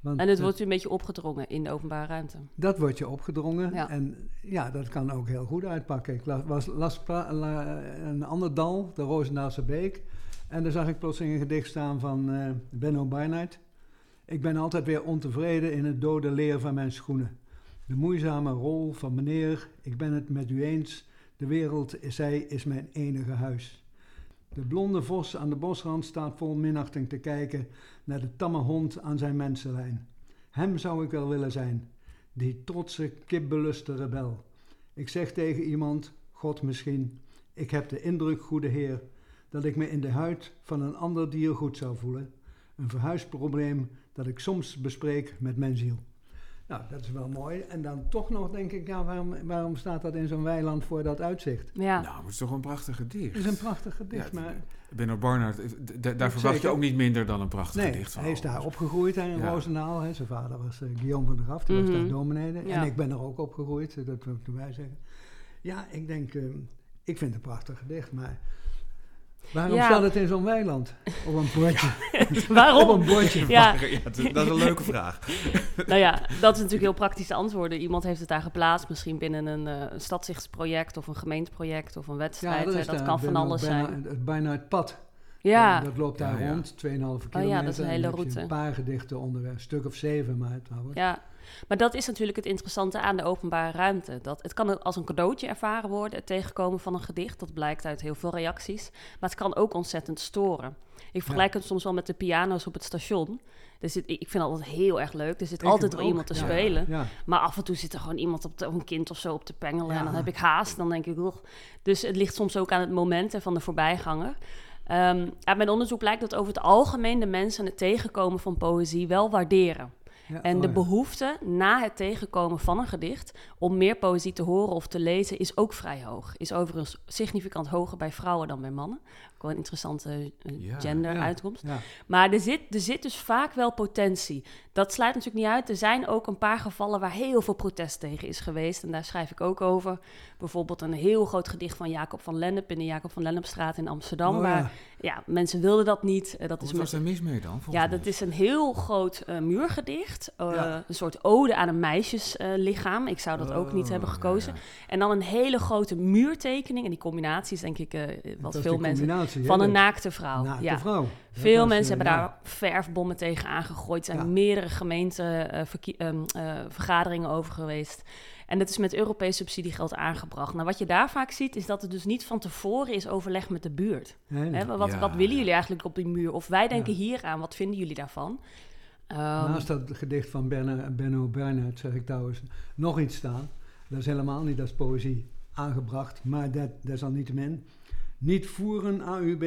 Want En het wordt u een beetje opgedrongen in de openbare ruimte. dat wordt je opgedrongen. Ja. En ja, dat kan ook heel goed uitpakken. Ik las, was, las la- een ander dal, de Roosendaalse Beek. En daar zag ik plotseling een gedicht staan van eh, Benno Barnard. Ik ben altijd weer ontevreden in het dode leer van mijn schoenen. De moeizame rol van meneer, ik ben het met u eens. De wereld, zij, is mijn enige huis. De blonde vos aan de bosrand staat vol minachting te kijken naar de tamme hond aan zijn mensenlijn. Hem zou ik wel willen zijn, die trotse, kipbeluste rebel. Ik zeg tegen iemand, God misschien, ik heb de indruk, goede Heer, dat ik me in de huid van een ander dier goed zou voelen. Een verhuisprobleem dat ik soms bespreek met mijn ziel. Nou, dat is wel mooi. En dan toch nog denk ik, ja, waarom, waarom staat dat in zo'n weiland voor dat uitzicht? Ja, Nou, maar het is toch een prachtig gedicht. Het is een prachtig gedicht, Ja, maar Benno Barnard, eh, daar verwacht je ook niet minder dan een prachtig nee, gedicht van. hij is daar opgegroeid hè, in Ja. Roosendaal. Hè. Zijn vader was eh, Guillaume van der Graaf, die was Mhm. daar dominee. Ja. En ik ben er ook opgegroeid, eh, dat wil ik erbij zeggen. Ja, ik denk, ik vind het een prachtig gedicht, maar waarom Ja. staat het in zo'n weiland? Op een bordje. waarom? [laughs] Op een [laughs] bordje. Ja, Ja, dat is een leuke vraag. [laughs] nou ja, dat is natuurlijk heel praktisch te antwoorden. Iemand heeft het daar geplaatst, misschien binnen een eh stadzichtsproject of een gemeenteproject of een wedstrijd. is dat kan van alles bijna- zijn. Het bijna het pad. Ja, Dat loopt daar Ja, ja. rond, 2,5 ja, kilometer. dat is een en hele route. Een paar gedichten onderweg, een stuk of zeven maar trouwens. ja. Maar dat is natuurlijk het interessante aan de openbare ruimte. Dat het kan als een cadeautje ervaren worden, het tegenkomen van een gedicht. Dat blijkt uit heel veel reacties. Maar het kan ook ontzettend storen. Ik vergelijk het soms wel met de piano's op het station. Zit, ik vind altijd heel erg leuk. Er zit Ik altijd wel iemand te ja. spelen. Ja. Maar af en toe zit er gewoon iemand op de, of een kind of zo op te pengelen. En dan heb ik haast. Dan denk ik, "Ugh." Dus het ligt soms ook aan het moment van de voorbijganger. Ehm, uit mijn onderzoek blijkt dat over het algemeen de mensen het tegenkomen van poëzie wel waarderen. Ja, En oh de behoefte na het tegenkomen van een gedicht om meer poëzie te horen of te lezen is ook vrij hoog. Is overigens significant hoger bij vrouwen dan bij mannen. Ook wel een interessante eh, Ja. gender-uitkomst. Ja. Maar er zit, er zit dus vaak wel potentie. Dat sluit natuurlijk niet uit. Er zijn ook een paar gevallen waar heel veel protest tegen is geweest. En daar schrijf ik ook over. Bijvoorbeeld een heel groot gedicht van Jacob van Lennep in de Jacob van Lennepstraat in Amsterdam. Oh, waar ja. mensen wilden dat niet. Eh, dat is met daar mis mee dan? ja, mij? dat is een heel groot eh, muurgedicht. Een soort ode aan een meisjeslichaam. ik zou dat ook niet Oh, hebben gekozen. En dan een hele grote muurtekening. En die combinatie is denk ik wat veel de hè, Van een naakte vrouw. naakte ja. vrouw. Dat Veel was, mensen eh, hebben daar verfbommen tegen aangegooid. Er zijn Ja. meerdere gemeenten eh, ehm, eh, vergaderingen over geweest. En dat is met Europees subsidiegeld aangebracht. Nou, wat je daar vaak ziet, is dat het dus niet van tevoren is overleg met de buurt. Nee, nee. Hè, wat, Ja. wat willen jullie eigenlijk op die muur? Of wij denken Ja. hier aan, wat vinden jullie daarvan? Ehm, Naast dat gedicht van Benno, Benno Bernhard zeg ik trouwens nog iets staan. Dat is helemaal niet als poëzie aangebracht, maar dat, desalniettemin. Niet voeren AUB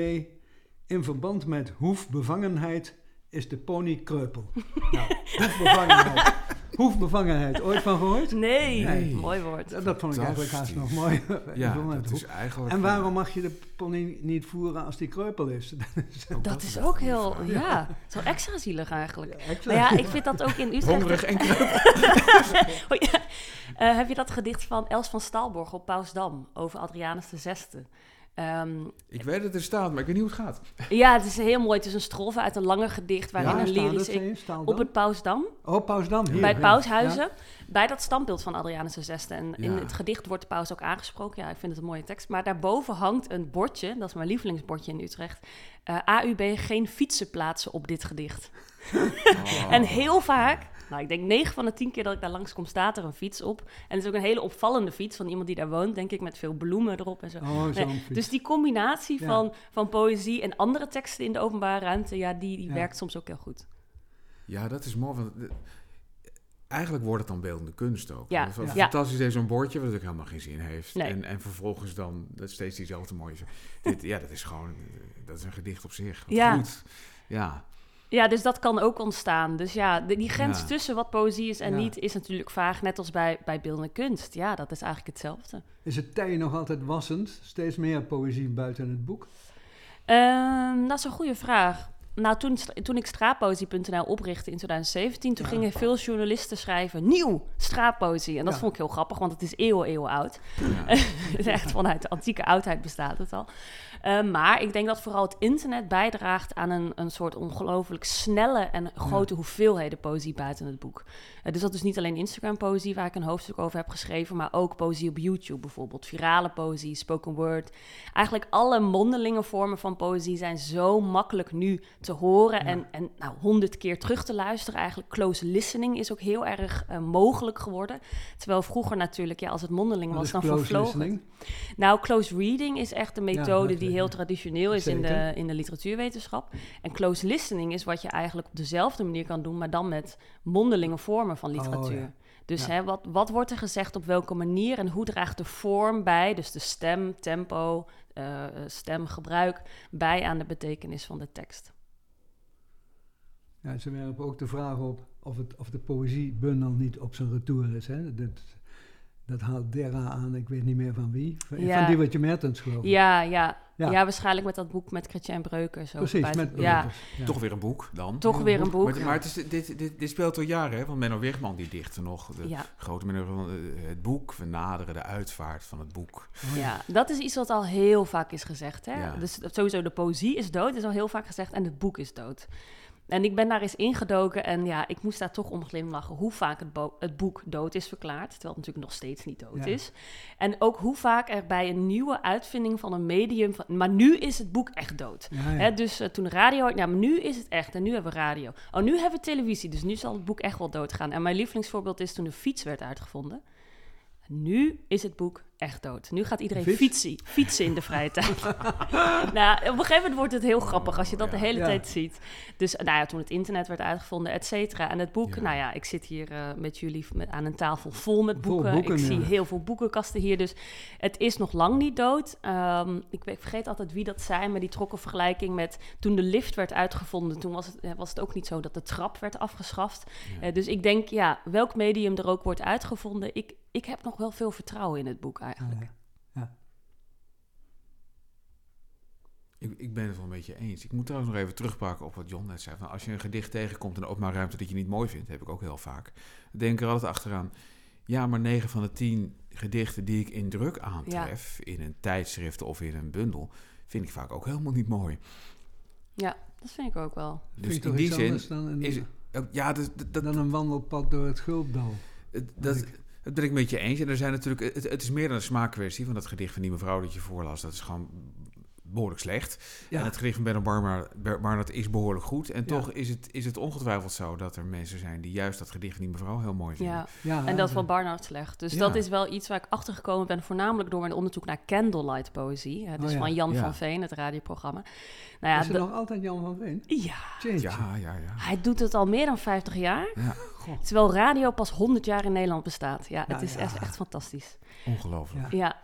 in verband met hoefbevangenheid is de pony kreupel. [laughs] nou, hoefbevangenheid. hoefbevangenheid, ooit van gehoord? nee, Nee. mooi woord. Dat, dat vond ik eigenlijk haast nog mooi. Ja, is eigenlijk... En waarom mag je de pony niet voeren als die kreupel is? Ook [laughs] Dat is een ook heel, vraag. ja, zo extra zielig eigenlijk. Maar ja, ik vind dat ook in Utrecht... Hongerig en [laughs] Oh, ja. Eh, heb je dat gedicht van Els van Stalborg op Pausdam over Adrianus de Ehm, Ik weet dat er staat, maar ik weet niet hoe het gaat. ja, het is heel mooi. Het is een strofe uit een langer gedicht waarin Ja, een lyrisch... op het Pausdam, Oh, Pausdam. Hier, bij het ja. Paushuizen, bij dat standbeeld van Adrianus Zesde. En in Ja. het gedicht wordt de paus ook aangesproken. Ja, ik vind het een mooie tekst. Maar daarboven hangt een bordje, dat is mijn lievelingsbordje in Utrecht. Eh, AUB geen fietsen plaatsen op dit gedicht. Oh. [laughs] En heel vaak, nou ik denk 9 van de 10 keer dat ik daar langs kom, staat er een fiets op. En het is ook een hele opvallende fiets van iemand die daar woont, denk ik, met veel bloemen erop en zo. Oh, zo'n Nee, fiets. dus die combinatie Ja. van, van poëzie en andere teksten in de openbare ruimte, ja, die, die Ja. werkt soms ook heel goed. Ja, dat is mooi. Want eh, eigenlijk wordt het dan beeldende kunst ook. Ja, Dat is wel ja. fantastisch idee, zo'n bordje, wat ook helemaal geen zin heeft. Nee. En, en vervolgens dan dat steeds diezelfde mooie... Dit, ja, dat is gewoon... eh, Dat is een gedicht op zich. Wat Ja. Goed. Ja. Ja, dus dat kan ook ontstaan. Dus ja, de- die grens Ja. tussen wat poëzie is en Ja. niet is natuurlijk vaag, net als bij, bij beeldende kunst. Ja, dat is eigenlijk hetzelfde. Is het tij nog altijd wassend? Steeds meer poëzie buiten het boek? Ehm, dat is een goede vraag. Nou, toen, toen ik straatpoëzie.nl oprichtte in 2017, toen Ja. gingen veel journalisten schrijven nieuw straatpoëzie. En dat vond ik heel grappig, want het is eeuwen, eeuwen oud. Het is [laughs] echt vanuit de antieke oudheid bestaat het al. Eh, maar ik denk dat vooral het internet bijdraagt aan een, een soort ongelooflijk snelle en grote hoeveelheden poëzie buiten het boek. Eh, dus dat is niet alleen Instagram-poëzie, waar ik een hoofdstuk over heb geschreven, maar ook poëzie op YouTube bijvoorbeeld. Virale poëzie, spoken word. Eigenlijk alle mondelinge vormen van poëzie zijn zo makkelijk nu te horen en, en nou, honderd keer terug te luisteren. Eigenlijk close listening is ook heel erg eh, mogelijk geworden. Terwijl vroeger natuurlijk, ja, als het mondeling was, dan vervloog? Nou, close reading is echt een methode die heel traditioneel is in de, in de literatuurwetenschap. En close listening is wat je eigenlijk op dezelfde manier kan doen, maar dan met mondelinge vormen van literatuur. Oh, ja. Dus Ja. hè, wat, wat wordt er gezegd op welke manier en hoe draagt de vorm bij, dus de stem, tempo, eh, stemgebruik, bij aan de betekenis van de tekst? Ja, ze werpen ook de vraag op of, het, of de poëziebundel niet op zijn retour is. Hè? Dat, dat haalt Dera aan, ik weet niet meer van wie. Van, Ja. van die wat je Mertens geloof ik. Ja, ja, ja. Ja. waarschijnlijk met dat boek met Chrétien Breukers. Precies, bij- met Breukers. Ja. Toch weer een boek dan. toch Ja, weer een boek. Maar, maar het is, dit, dit, dit speelt al jaren, hè? Want Menno Wigman die dichtte nog. De Ja. grote Menno van eh, het boek. We naderen de uitvaart van het boek. Oh, ja. Ja, dat is iets wat al heel vaak is gezegd. Hè? Ja. Dus sowieso de poëzie is dood, is al heel vaak gezegd. En het boek is dood. En ik ben daar eens ingedoken en ja, ik moest daar toch om glimlachen hoe vaak het, bo- het boek dood is verklaard. Terwijl het natuurlijk nog steeds niet dood Ja. is. En ook hoe vaak er bij een nieuwe uitvinding van een medium... Van, maar nu is het boek echt dood. Ja, ja. Hè, dus eh, toen radio... Ja, maar nu is het echt. En nu hebben we radio. Oh, nu hebben we televisie. Dus nu zal het boek echt wel doodgaan. En mijn lievelingsvoorbeeld is toen de fiets werd uitgevonden. Nu is het boek echt dood. Nu gaat iedereen Fiets? fietsen, fietsen in de vrije [laughs] tijd. nou, op een gegeven moment wordt het heel grappig als je dat de hele Ja. tijd ziet. Dus nou ja, toen het internet werd uitgevonden, et cetera. En het boek, Ja. nou ja, ik zit hier eh, met jullie aan een tafel vol met Vol boeken. ik zie heel veel boekenkasten hier. Dus het is nog lang niet dood. Ehm, ik, vergeet altijd wie dat zei, maar die trok een vergelijking met toen de lift werd uitgevonden. Toen was het, eh, was het ook niet zo dat de trap werd afgeschaft. Eh, dus ik denk, ja, welk medium er ook wordt uitgevonden, ik, ik heb nog wel veel vertrouwen in het boek eigenlijk. Ja, ja. Ik, ik ben het wel een beetje eens. Ik moet trouwens nog even terugpakken op wat John net zei. Van als je een gedicht tegenkomt in de openbare ruimte dat je niet mooi vindt, heb ik ook heel vaak. Ik denk er altijd achteraan. Ja, maar 9 van de 10 gedichten die ik in druk aantref, in een tijdschrift of in een bundel, vind ik vaak ook helemaal niet mooi. Ja, dat vind ik ook wel. Dus in die zin anders dan een, is ook- ja, dat, dat, dat, dan een wandelpad door het Gulpdal. Dat, ik- dat ben ik met je eens. En er zijn natuurlijk, het, het is meer dan een smaakkwestie. Want dat gedicht van die mevrouw dat je voorlas, dat is gewoon behoorlijk slecht. Ja. En het gedicht van Benno Barma- Ber- Barnard is behoorlijk goed. En Ja. toch is het, is het ongetwijfeld zo dat er mensen zijn die juist dat gedicht van die mevrouw heel mooi vinden. Ja, Ja, en dat van Barnard slecht. Dus Ja. dat is wel iets waar ik achter gekomen ben, voornamelijk door mijn onderzoek naar candlelight poëzie. hè, dus Oh ja. van Jan Ja. van Veen, het radioprogramma. Nou ja, Is er de- nog altijd Jan van Veen? ja. Ja, ja, ja. hij doet het al meer dan 50 jaar. Ja, Terwijl radio pas 100 jaar in Nederland bestaat. Ja, het is ja. Echt, echt fantastisch. ongelooflijk. Ja.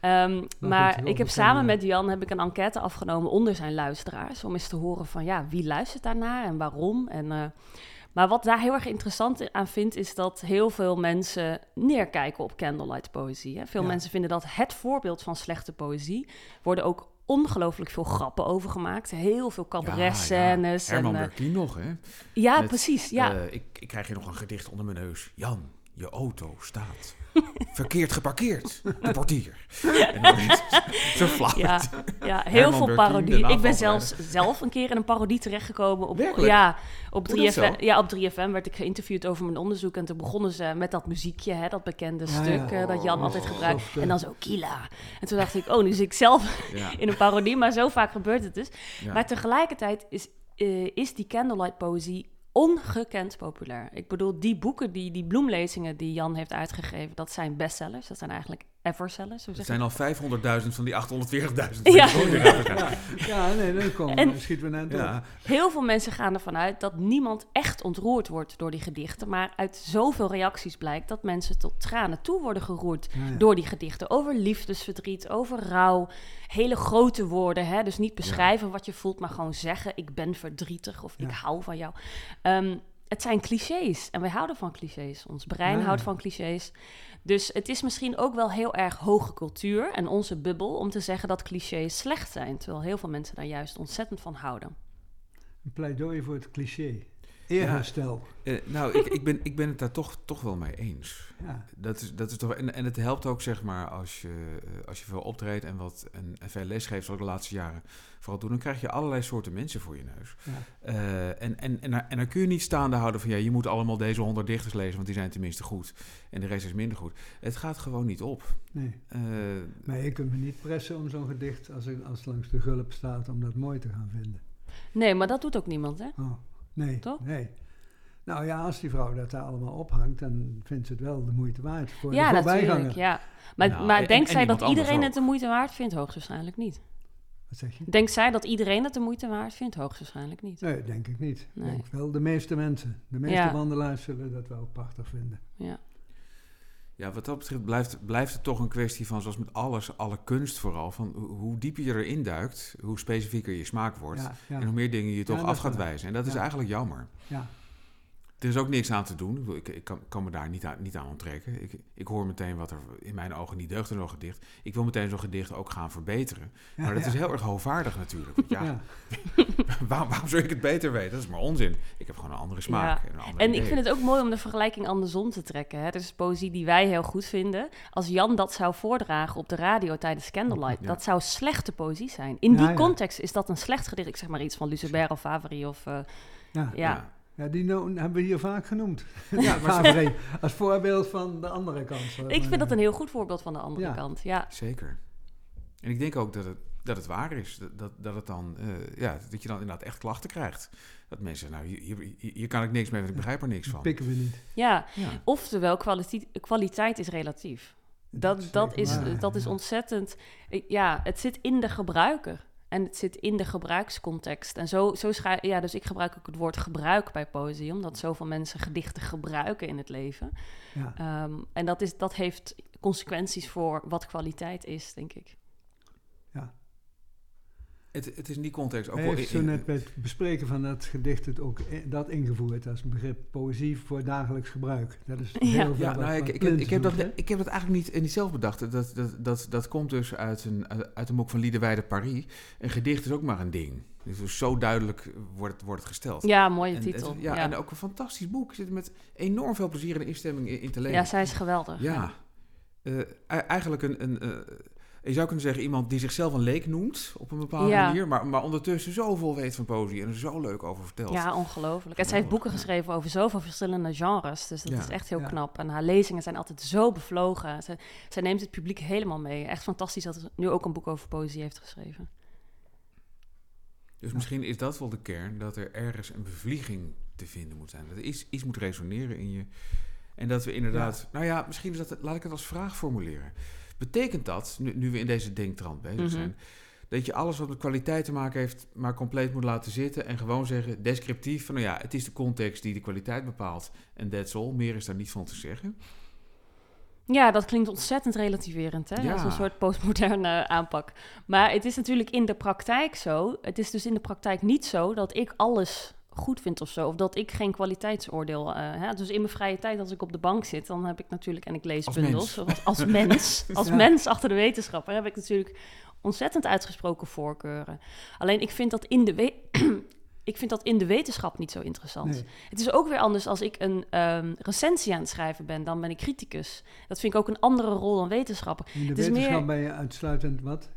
Ehm, maar goed, ik heb samen met Jan heb ik een enquête afgenomen onder zijn luisteraars. Om eens te horen van ja, wie luistert daarnaar en waarom. En, eh, maar wat daar heel erg interessant aan vind, is dat heel veel mensen neerkijken op candlelight poëzie. Hè. Veel Ja. mensen vinden dat het voorbeeld van slechte poëzie. Worden ook ongelooflijk veel grappen over gemaakt. Heel veel cabaret-scènes. Ja, Herman en, eh, Berkien nog, hè? ja, met, precies. Ja. Eh, ik, ik krijg hier nog een gedicht onder mijn neus. Jan, je auto staat. [laughs] Verkeerd geparkeerd, de portier. En dan is het. Ja, ja heel veel parodie. Ik ben zelfs zelf een keer in een parodie terechtgekomen. Op, Werkelijk? ja, op Hoe dat 3FM, zo? ja, op 3FM werd ik geïnterviewd over mijn onderzoek. En toen begonnen ze met dat muziekje, hè, dat bekende Ja, stuk ja. eh, dat Jan Oh, altijd gebruikt. En dan zo, Kila. En toen dacht ik, oh, nu zit ik zelf [laughs] in een parodie. Maar zo vaak gebeurt het dus. Maar tegelijkertijd is, eh, is die candlelight poëzie ongekend populair. Ik bedoel, die boeken, die, die bloemlezingen die Jan heeft uitgegeven, dat zijn bestsellers. Dat zijn eigenlijk eversellers. Hoe Er zijn al 500.000 van die 840.000. Ja. Ja, ja, nee, dat komt. En- En, schieten we net op. Ja, Heel veel mensen gaan ervan uit dat niemand echt ontroerd wordt door die gedichten. Maar uit zoveel reacties blijkt dat mensen tot tranen toe worden geroerd Ja, ja. door die gedichten. Over liefdesverdriet, over rouw. Hele grote woorden. Hè? Dus niet beschrijven wat je voelt, maar gewoon zeggen: Ik ben verdrietig of ik hou van jou. Ehm, het zijn clichés en wij houden van clichés. Ons brein Ja, houdt van clichés. Dus het is misschien ook wel heel erg hoge cultuur en onze bubbel om te zeggen dat clichés slecht zijn. Terwijl heel veel mensen daar juist ontzettend van houden. Een pleidooi voor het cliché. Eerherstel. Eh, nou, ik, ik, ben, ik ben het daar toch, toch wel mee eens. Ja. Dat is, dat is toch, en, en het helpt ook, zeg maar, als je, eh, als je veel optreedt en, wat, en, en veel lesgeeft, zoals ik de laatste jaren vooral doen, dan krijg je allerlei soorten mensen voor je neus. Ja. Eh, en, en, en, en dan kun je niet staande houden van, ja, je moet allemaal deze honderd dichters lezen, want die zijn tenminste goed. En de rest is minder goed. Het gaat gewoon niet op. Nee. Eh, Maar je kunt me niet pressen om zo'n gedicht, als, als langs de gulp staat, om dat mooi te gaan vinden. Nee, maar dat doet ook niemand, hè? Oh, nee. Toch? Nee. Nou ja, als die vrouw dat daar allemaal ophangt, dan vindt ze het wel de moeite waard voor ja, de voorbijganger. Ja. Maar, Nou, maar en- denkt en zij dat iedereen ook. het de moeite waard vindt? Hoogstwaarschijnlijk niet. Wat zeg je? Denkt zij dat iedereen het de moeite waard vindt? Hoogstwaarschijnlijk niet. Nee, denk ik niet. Ik Nee. denk wel de meeste mensen. De meeste Ja. wandelaars zullen dat wel prachtig vinden. Ja. Ja, wat dat betreft blijft, blijft het toch een kwestie van, zoals met alles, alle kunst vooral, van hoe- dieper je erin duikt, hoe specifieker je smaak wordt. Ja, ja, En hoe meer dingen je toch af gaat wijzen. En dat is eigenlijk jammer. ja. Er is ook niks aan te doen. Ik, ik, ik kan, kan me daar niet aan, niet aan onttrekken. Ik, ik hoor meteen wat er in mijn ogen niet deugt in zo'n gedicht. Ik wil meteen zo'n gedicht ook gaan verbeteren. Ja, Maar dat ja. is heel erg hoogvaardig natuurlijk. Want ja, Ja. [laughs] waarom, waarom zou ik het beter weten? Dat is maar onzin. Ik heb gewoon een andere smaak. Ja. En, een En ik vind het ook mooi om de vergelijking andersom te trekken. Hè. Het is poëzie die wij heel goed vinden. Als Jan dat zou voordragen op de radio tijdens Candlelight, Ja. dat zou slechte poëzie zijn. In Ja, die ja. context is dat een slecht gedicht. Ik zeg maar iets van Lucebert of Favre of... eh, Ja. Ja. Die no- hebben we hier vaak genoemd. [laughs] Ja, maar als voorbeeld van de andere kant. Ik vind dat een heel goed voorbeeld van de andere Ja. kant. Ja. Zeker. En ik denk ook dat het, dat het waar is. Dat, dat, dat, het dan, eh, ja, dat je dan inderdaad echt klachten krijgt. Dat mensen, nou, hier, hier, hier kan ik niks mee, want ik begrijp er niks van. pikken we niet. ja, Ja. oftewel kwaliteit, kwaliteit is relatief. Dat, dat, is, waar, dat is ontzettend. Ja, het zit in de gebruiker. En het zit in de gebruikscontext. En zo, zo schrijf Ja, dus ik gebruik ook het woord gebruik bij poëzie, omdat zoveel mensen gedichten gebruiken in het leven. Ja. Ehm, en dat, is, dat heeft consequenties voor wat kwaliteit is, denk ik. Het, het is in die context ook Hij wel... heeft in- zo net bij het bespreken van dat gedicht het ook dat ingevoerd als een begrip poëzie voor dagelijks gebruik. Dat is [laughs] Ja. heel veel Ja, wat- nou, ik, ik, heb, ik, heb dat, ik heb dat eigenlijk niet, niet zelf bedacht. Dat, dat, dat, dat komt dus uit een, uit een boek van Liedewijde Paris. Een gedicht is ook maar een ding. Dus zo duidelijk wordt het, wordt het gesteld. Ja, mooie En titel. het- ja, ja. en ook een fantastisch boek. Ik zit met enorm veel plezier en instemming in, in te lezen. ja, zij is geweldig. Ja. Eh, e- eigenlijk een... een eh, je zou kunnen zeggen iemand die zichzelf een leek noemt op een bepaalde Ja. manier, maar, maar ondertussen zoveel weet van poëzie en er zo leuk over vertelt. Ja, ongelooflijk. En zij heeft boeken geschreven over zoveel verschillende genres. Dus dat Ja. is echt heel Ja. knap. En haar lezingen zijn altijd zo bevlogen. Ze, zij neemt het publiek helemaal mee. Echt fantastisch dat ze nu ook een boek over poëzie heeft geschreven. Dus misschien is dat wel de kern, dat er ergens een bevlieging te vinden moet zijn. Dat er iets, iets moet resoneren in je. En dat we inderdaad, nou ja, misschien is dat, laat ik het als vraag formuleren. Betekent dat, nu, nu we in deze denktrand bezig Mhm. zijn, dat je alles wat met kwaliteit te maken heeft, maar compleet moet laten zitten en gewoon zeggen, descriptief, van nou ja, het is de context die de kwaliteit bepaalt en that's all, meer is daar niet van te zeggen. Ja, dat klinkt ontzettend relativerend, hè? Ja. Een soort postmoderne aanpak. Maar het is natuurlijk in de praktijk zo. Het is dus in de praktijk niet zo dat ik alles goed vind of zo. Of dat ik geen kwaliteitsoordeel eh hè? Dus in mijn vrije tijd, als ik op de bank zit, dan heb ik natuurlijk... En ik lees Als bundels. Als, als [laughs] mens, als mens achter de wetenschapper, heb ik natuurlijk ontzettend uitgesproken voorkeuren. Alleen ik vind dat in de... we- [clears throat] Ik vind dat in de wetenschap niet zo interessant. Nee. Het is ook weer anders als ik een ehm, recensie aan het schrijven ben, dan ben ik criticus. Dat vind ik ook een andere rol dan wetenschapper. In de Het is wetenschap meer- ben je uitsluitend wat?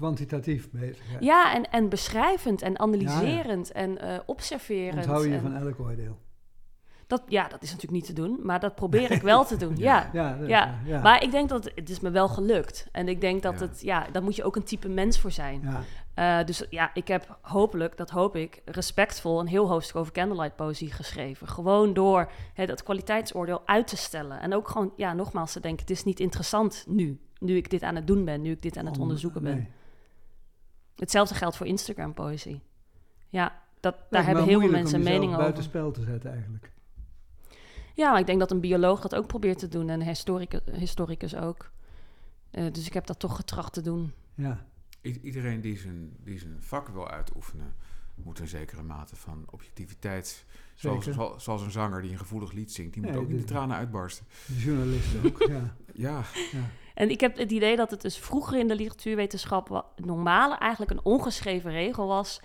Kwantitatief bezig. hè? Ja, en, en beschrijvend en analyserend en eh, observerend. Onthoud je en van elk oordeel. dat, ja, dat is natuurlijk niet te doen, maar dat probeer ik wel te doen. [laughs] ja. Ja, Ja, ja. Maar ik denk dat het, is me wel gelukt. En ik denk dat Ja. het, ja, daar moet je ook een type mens voor zijn. ja. Eh, dus ja, ik heb hopelijk, dat hoop ik, respectvol een heel hoofdstuk over candlelight poëzie geschreven. Gewoon door hè, dat kwaliteitsoordeel uit te stellen. En ook gewoon, ja, nogmaals te denken, het is niet interessant nu. Nu ik dit aan het doen ben, nu ik dit aan het Om- onderzoeken ben. nee. Hetzelfde geldt voor Instagram poëzie. Ja, dat, daar hebben heel veel mensen een mening over. buitenspel te zetten eigenlijk. Ja, maar ik denk dat een bioloog dat ook probeert te doen en een historicus, historicus ook. Eh, dus ik heb dat toch getracht te doen. Ja, I- iedereen die zijn, die zijn vak wil uitoefenen, moet een zekere mate van objectiviteit. Zoals, zoals een zanger die een gevoelig lied zingt, die moet Nee, ook niet de tranen uitbarsten. De journalisten ook, ja. [laughs] Ja, ja. En ik heb het idee dat het dus vroeger in de literatuurwetenschap normale eigenlijk een ongeschreven regel was.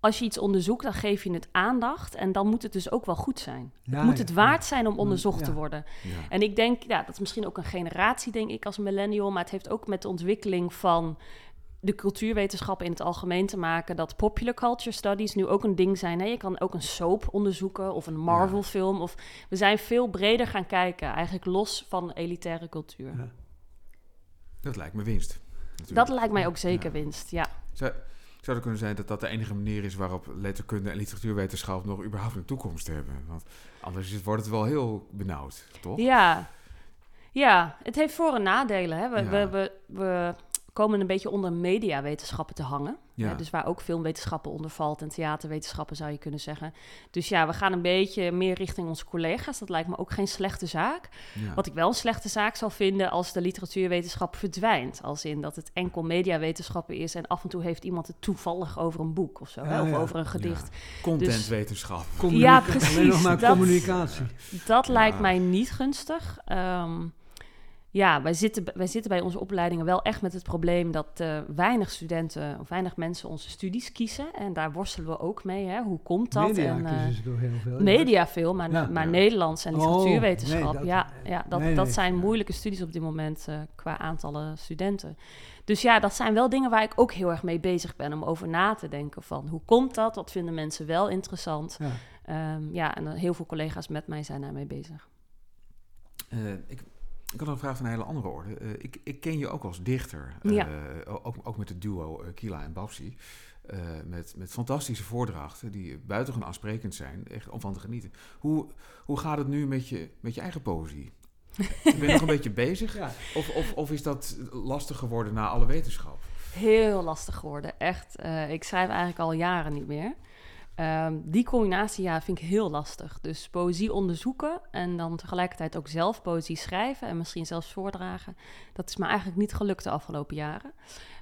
als je iets onderzoekt, dan geef je het aandacht. En dan moet het dus ook wel goed zijn. Ja, moet ja, het waard ja. zijn om onderzocht Ja. te worden. En ik denk, ja, dat is misschien ook een generatie, denk ik, als millennial. Maar het heeft ook met de ontwikkeling van de cultuurwetenschappen in het algemeen te maken. Dat popular culture studies nu ook een ding zijn. Hè? Je kan ook een soap onderzoeken of een Marvel-film. Of we zijn veel breder gaan kijken, eigenlijk los van elitaire cultuur. Ja. Dat lijkt me winst. natuurlijk. Dat lijkt mij ook zeker Ja. winst, ja. Zou, zou het kunnen zijn dat dat de enige manier is waarop letterkunde en literatuurwetenschap nog überhaupt een toekomst hebben? Want anders wordt het wel heel benauwd, toch? Ja, ja het heeft voor- en nadelen. Hè? We, Ja. we, we, we komen een beetje onder mediawetenschappen te hangen. Ja. Hè, dus waar ook filmwetenschappen onder valt en theaterwetenschappen zou je kunnen zeggen. Dus ja, we gaan een beetje meer richting onze collega's. Dat lijkt me ook geen slechte zaak. Ja. Wat ik wel een slechte zaak zal vinden als de literatuurwetenschap verdwijnt. Als in dat het enkel mediawetenschappen is en af en toe heeft iemand het toevallig over een boek of zo. hè, of ja. over een gedicht. Contentwetenschap. Communica- Ja, Alleen nog precies, maar dat- communicatie. Dat Ja. lijkt mij niet gunstig. Ehm, ja, wij zitten, wij zitten bij onze opleidingen wel echt met het probleem dat eh, weinig studenten of weinig mensen onze studies kiezen. En daar worstelen we ook mee. Hè? Hoe komt dat? Media en, eh, kiezen ze door heel veel. media veel, maar, Ja. maar Ja. Nederlands en Oh, nee, dat- ja, ja, dat, nee, dat nee. zijn Ja. moeilijke studies op dit moment eh, qua aantallen studenten. Dus ja, dat zijn wel dingen waar ik ook heel erg mee bezig ben om over na te denken van hoe komt dat? Wat vinden mensen wel interessant? Ja. Ehm, ja, en heel veel collega's met mij zijn daarmee bezig. Eh, ik, ik had een vraag van een hele andere orde. Eh, ik, ik ken je ook als dichter. Ja. Eh, ook, ook met het duo eh, Kila en Babsi. Eh, met, met fantastische voordrachten die buitengewoon aansprekend zijn. Echt om van te genieten. Hoe, hoe gaat het nu met je, met je eigen poëzie? Ben je nog een beetje bezig? [laughs] Ja. Of, of, of is dat lastig geworden na alle wetenschap? Heel lastig geworden, echt. Eh, ik schrijf eigenlijk al jaren niet meer. Ehm, die combinatie ja, vind ik heel lastig. Dus poëzie onderzoeken en dan tegelijkertijd ook zelf poëzie schrijven en misschien zelfs voordragen. Dat is me eigenlijk niet gelukt de afgelopen jaren.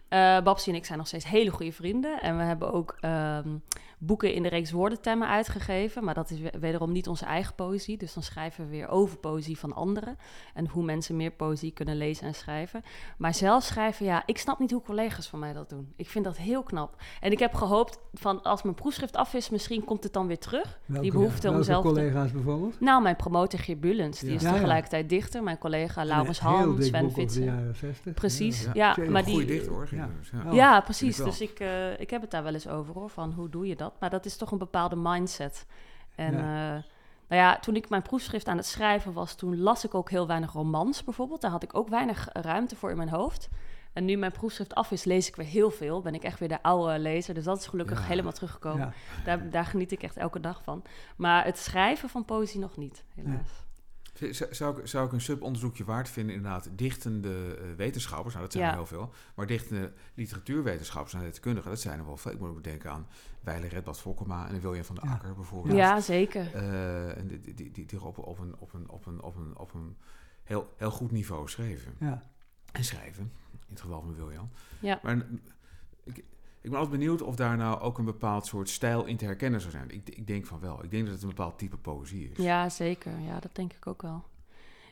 Eh Babsi en ik zijn nog steeds hele goede vrienden. En we hebben ook ehm, boeken in de reeks woordentemmen uitgegeven. Maar dat is we- wederom niet onze eigen poëzie. Dus dan schrijven we weer over poëzie van anderen. En hoe mensen meer poëzie kunnen lezen en schrijven. Maar zelf schrijven, ja, ik snap niet hoe collega's van mij dat doen. Ik vind dat heel knap. En ik heb gehoopt van als mijn proefschrift af is, misschien komt het dan weer terug. Welke, die behoefte om zelf te- collega's bijvoorbeeld? Nou, mijn promotor Geert Bulens, die Ja. is Ja, ja. tegelijkertijd dichter. Mijn collega Laurens Een heel Han, dik Sven Vitsen. jaren 60. Precies, Ja. maar Goeie die, dichter hoor. ja. Precies. Dus ik, eh, ik heb het daar wel eens over hoor, van hoe doe je dat? Maar dat is toch een bepaalde mindset. En Ja. eh, nou ja, toen ik mijn proefschrift aan het schrijven was, toen las ik ook heel weinig romans bijvoorbeeld. Daar had ik ook weinig ruimte voor in mijn hoofd. En nu mijn proefschrift af is, lees ik weer heel veel. Ben ik echt weer de oude lezer. Dus dat is gelukkig Ja. helemaal teruggekomen. Ja. Daar, daar geniet ik echt elke dag van. Maar het schrijven van poëzie nog niet, helaas. Zou ik, zou ik een subonderzoekje waard vinden, inderdaad, dichtende eh, wetenschappers, nou dat zijn Ja. er heel veel, maar dichtende literatuurwetenschappers en letterkundigen, dat zijn er wel veel. Ik moet ook denken aan Weile Redbad Fokkema en William van der Ja. Akker bijvoorbeeld. Ja, zeker. Eh, en die, die, die, die, op, op, een, op, een, op, een, op, een, op een heel, heel goed niveau schreven. Ja. En schrijven, in het geval van William. Ja. Maar ik, ik ben altijd benieuwd of daar nou ook een bepaald soort stijl in te herkennen zou zijn. Ik, ik denk van wel. Ik denk dat het een bepaald type poëzie is. Ja, zeker. Ja, dat denk ik ook wel.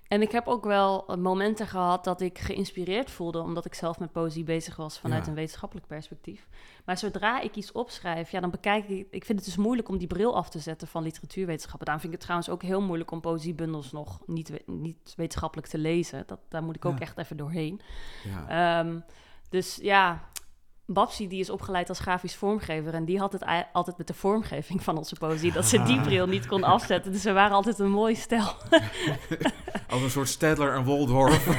En ik heb ook wel eh, momenten gehad dat ik geïnspireerd voelde, omdat ik zelf met poëzie bezig was vanuit Ja. een wetenschappelijk perspectief. Maar zodra ik iets opschrijf, ja, dan bekijk ik. Ik vind het dus moeilijk om die bril af te zetten van literatuurwetenschappen. Daarom vind ik het trouwens ook heel moeilijk om poëziebundels nog niet, niet wetenschappelijk te lezen. Dat, daar moet ik ook Ja. echt even doorheen. Ja. Ehm, dus ja, Babsi die is opgeleid als grafisch vormgever en die had het altijd met de vormgeving van onze poëzie, dat ze die [laughs] bril niet kon afzetten. Dus we waren altijd een mooi stel. [laughs] Als een soort Stedler en Waldorf. [laughs]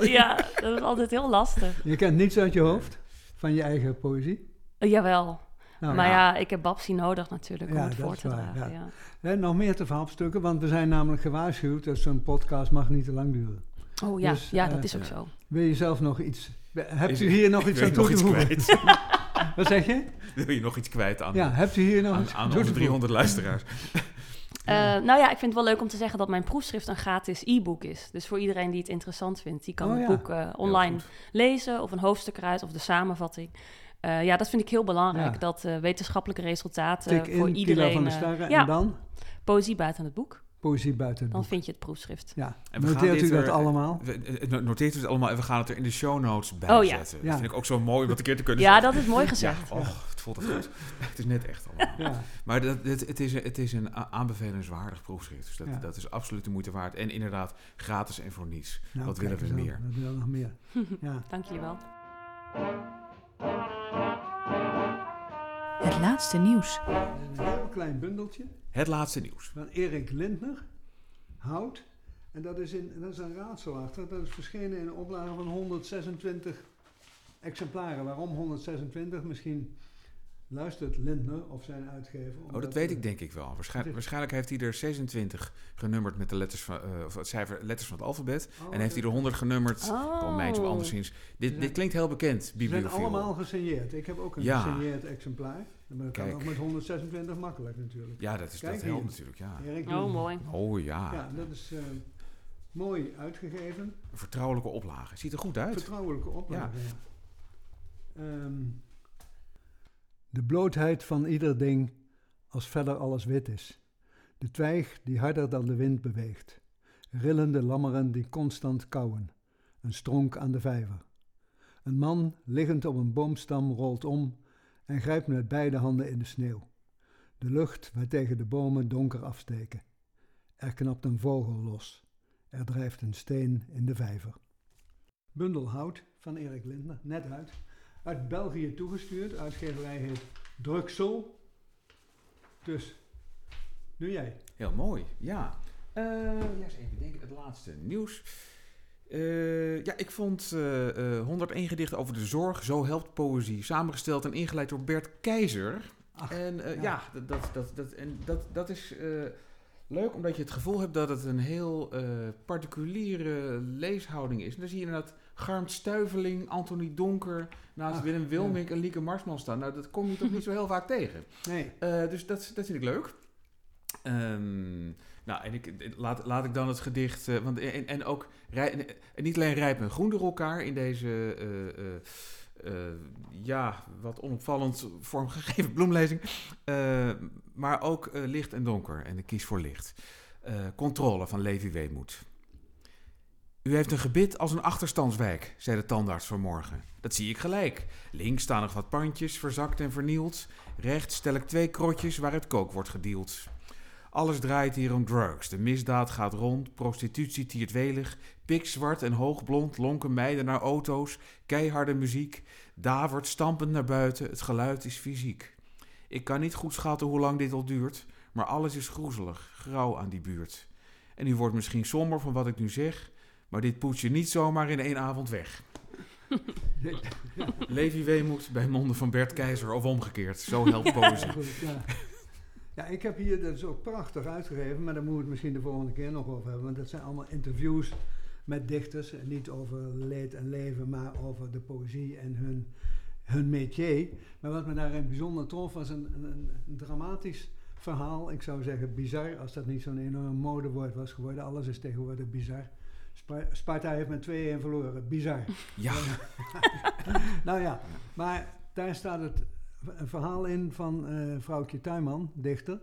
Ja, dat was altijd heel lastig. Je kent niets uit je hoofd van je eigen poëzie? Eh, jawel, Nou, maar ja. ja, ik heb Babsi nodig natuurlijk om Ja, het voor is te waar, dragen. ja. Ja. Hè, nog meer te verhapstukken, want we zijn namelijk gewaarschuwd dat zo'n podcast mag niet te lang duren. Oh ja, Dus, ja, eh, dat is ook ja. zo. Wil je zelf nog iets... Hebt Is- u hier nog iets aan toe te iets voegen? kwijt. [laughs] Wat zeg je? Wil je nog iets kwijt aan, Ja, hebt u hier nog aan, iets aan onze te voegen? 300 luisteraars? [laughs] Eh, nou ja, ik vind het wel leuk om te zeggen dat mijn proefschrift een gratis e-book is. Dus voor iedereen die het interessant vindt, die kan Oh het ja. boek eh, online lezen of een hoofdstuk eruit of de samenvatting. Eh, ja, dat vind ik heel belangrijk, Ja. dat eh, wetenschappelijke resultaten Tik voor in, iedereen... van de Starre en dan? Poëzie buiten het boek. Poëzie buiten het Dan boek. vind je het proefschrift. Ja, En we gaan noteert dit u dat er- allemaal? We- no- Noteert u het allemaal en we gaan het er in de show notes bij Oh ja. zetten. Ja. Dat vind ik ook zo mooi om dat een keer te kunnen Ja, zeggen. dat is mooi gezegd. Ja, oh, het voelt het goed. [laughs] het is net echt allemaal. Ja, Maar dat, het, het, is, een- het is een a- aanbevelenswaardig proefschrift. Dus dat, Ja. dat is absoluut de moeite waard. En inderdaad, gratis en voor niets. nou, Wat willen we meer? Wat willen we nog meer? [laughs] Ja. Dank jullie wel. Het laatste nieuws. Een heel klein bundeltje Het laatste nieuws. van Erik Lindner, Hout. En dat is, in, dat is een raadsel achter. Dat is verschenen in een oplage van 126 exemplaren. Waarom 126? Misschien luistert Lindner of zijn uitgever. Oh, dat weet eh, ik denk ik wel. Waarschijnlijk, heeft hij er 26 genummerd met de letters van, eh, of het cijfer, letters van het alfabet. oh, en heeft hij er dat- 100 genummerd. Oh. Een mijntje of anderszins. Dit, zijn- dit klinkt heel bekend, Ze zijn allemaal gesigneerd. Ik heb ook een Ja. gesigneerd exemplaar. Maar dat kan Kijk. ook met 126 makkelijk natuurlijk. Ja, dat, is, Kijk dat helpt natuurlijk. Ja. Erik Oh, mooi. Oh ja, Ja, dat is eh, mooi uitgegeven. een vertrouwelijke oplage. Ziet er goed uit. Vertrouwelijke oplage. Ja. Ehm, de blootheid van ieder ding als verder alles wit is. De twijg die harder dan de wind beweegt. Rillende lammeren die constant kauwen. Een stronk aan de vijver. Een man liggend op een boomstam rolt om en grijpt met beide handen in de sneeuw. De lucht waartegen de bomen donker afsteken. Er knapt een vogel los. Er drijft een steen in de vijver. Bundel Hout van Erik Lindner, net uit. Uit België toegestuurd. Uitgeverij heet Druksel. Dus, nu jij. Heel mooi, ja. Eh, ja, eens even denken, het laatste nieuws. Eh, ja, ik vond eh, eh, 101 gedichten over de zorg, Zo helpt poëzie, samengesteld en ingeleid door Bert Keizer. Ach, en ja. ja, dat, dat, dat, en dat, dat is leuk omdat je het gevoel hebt dat het een heel eh, particuliere leeshouding is. En dan zie je inderdaad Garmt Stuiveling, Anthony Donker, naast Ach, Willem Wilmink en Lieke Marsman staan. Nou, dat kom je toch niet zo heel vaak tegen. Nee. Eh, dus dat, dat vind ik leuk. Ehm, nou, en ik, laat, laat ik dan het gedicht. eh, want, en, en ook rij- en niet alleen rijp en groen door elkaar in deze. Eh, ja, wat onopvallend vormgegeven [laughs] bloemlezing. Eh, maar ook eh, licht en donker. En ik kies voor licht. Controle van Levi Weemoed. U heeft een gebit als een achterstandswijk, zei de tandarts vanmorgen. Dat zie ik gelijk. Links staan nog wat pandjes, verzakt en vernield. Rechts stel ik twee krotjes waaruit kook wordt gedeeld. Alles draait hier om drugs. De misdaad gaat rond, prostitutie tiert welig. Pikzwart en hoogblond lonken meiden naar auto's. Keiharde muziek. Davert stampend naar buiten, het geluid is fysiek. Ik kan niet goed schatten hoe lang dit al duurt, maar alles is groezelig, grauw aan die buurt. En u wordt misschien somber van wat ik nu zeg, maar dit poets je niet zomaar in één avond weg. [laughs] Levi Weemoed bij monden van Bert Keizer of omgekeerd. Zo helpt poëzie. [laughs] Ja, ja. ik heb hier, dat is ook prachtig uitgegeven, maar daar moeten we het misschien de volgende keer nog over hebben. Want dat zijn allemaal interviews met dichters. Niet over leed en leven, maar over de poëzie en hun, hun métier. Maar wat me daarin bijzonder trof, was een, een, een, dramatisch verhaal. Ik zou zeggen bizar, als dat niet zo'n enorm modewoord was geworden. Alles is tegenwoordig bizar. Spa- Sparta heeft met 2-1 verloren. Bizar. Ja, [laughs] Nou ja, maar daar staat het een verhaal in van eh vrouwtje Tuinman, dichter,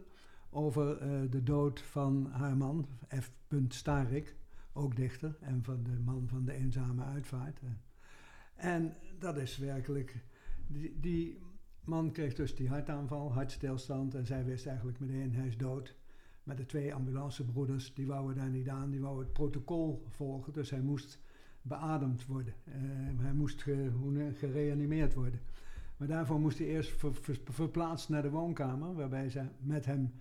over eh, de dood van haar man, F. Starik, ook dichter, en van de man van de eenzame uitvaart. En dat is werkelijk, die, die man kreeg dus die hartaanval, hartstilstand, en zij wist eigenlijk meteen, hij is dood. Maar de twee ambulancebroeders, die wouden daar niet aan, die wouden het protocol volgen, dus hij moest beademd worden. Eh, hij moest gereanimeerd worden. Maar daarvoor moest hij eerst ver- ver- verplaatst naar de woonkamer, waarbij ze met hem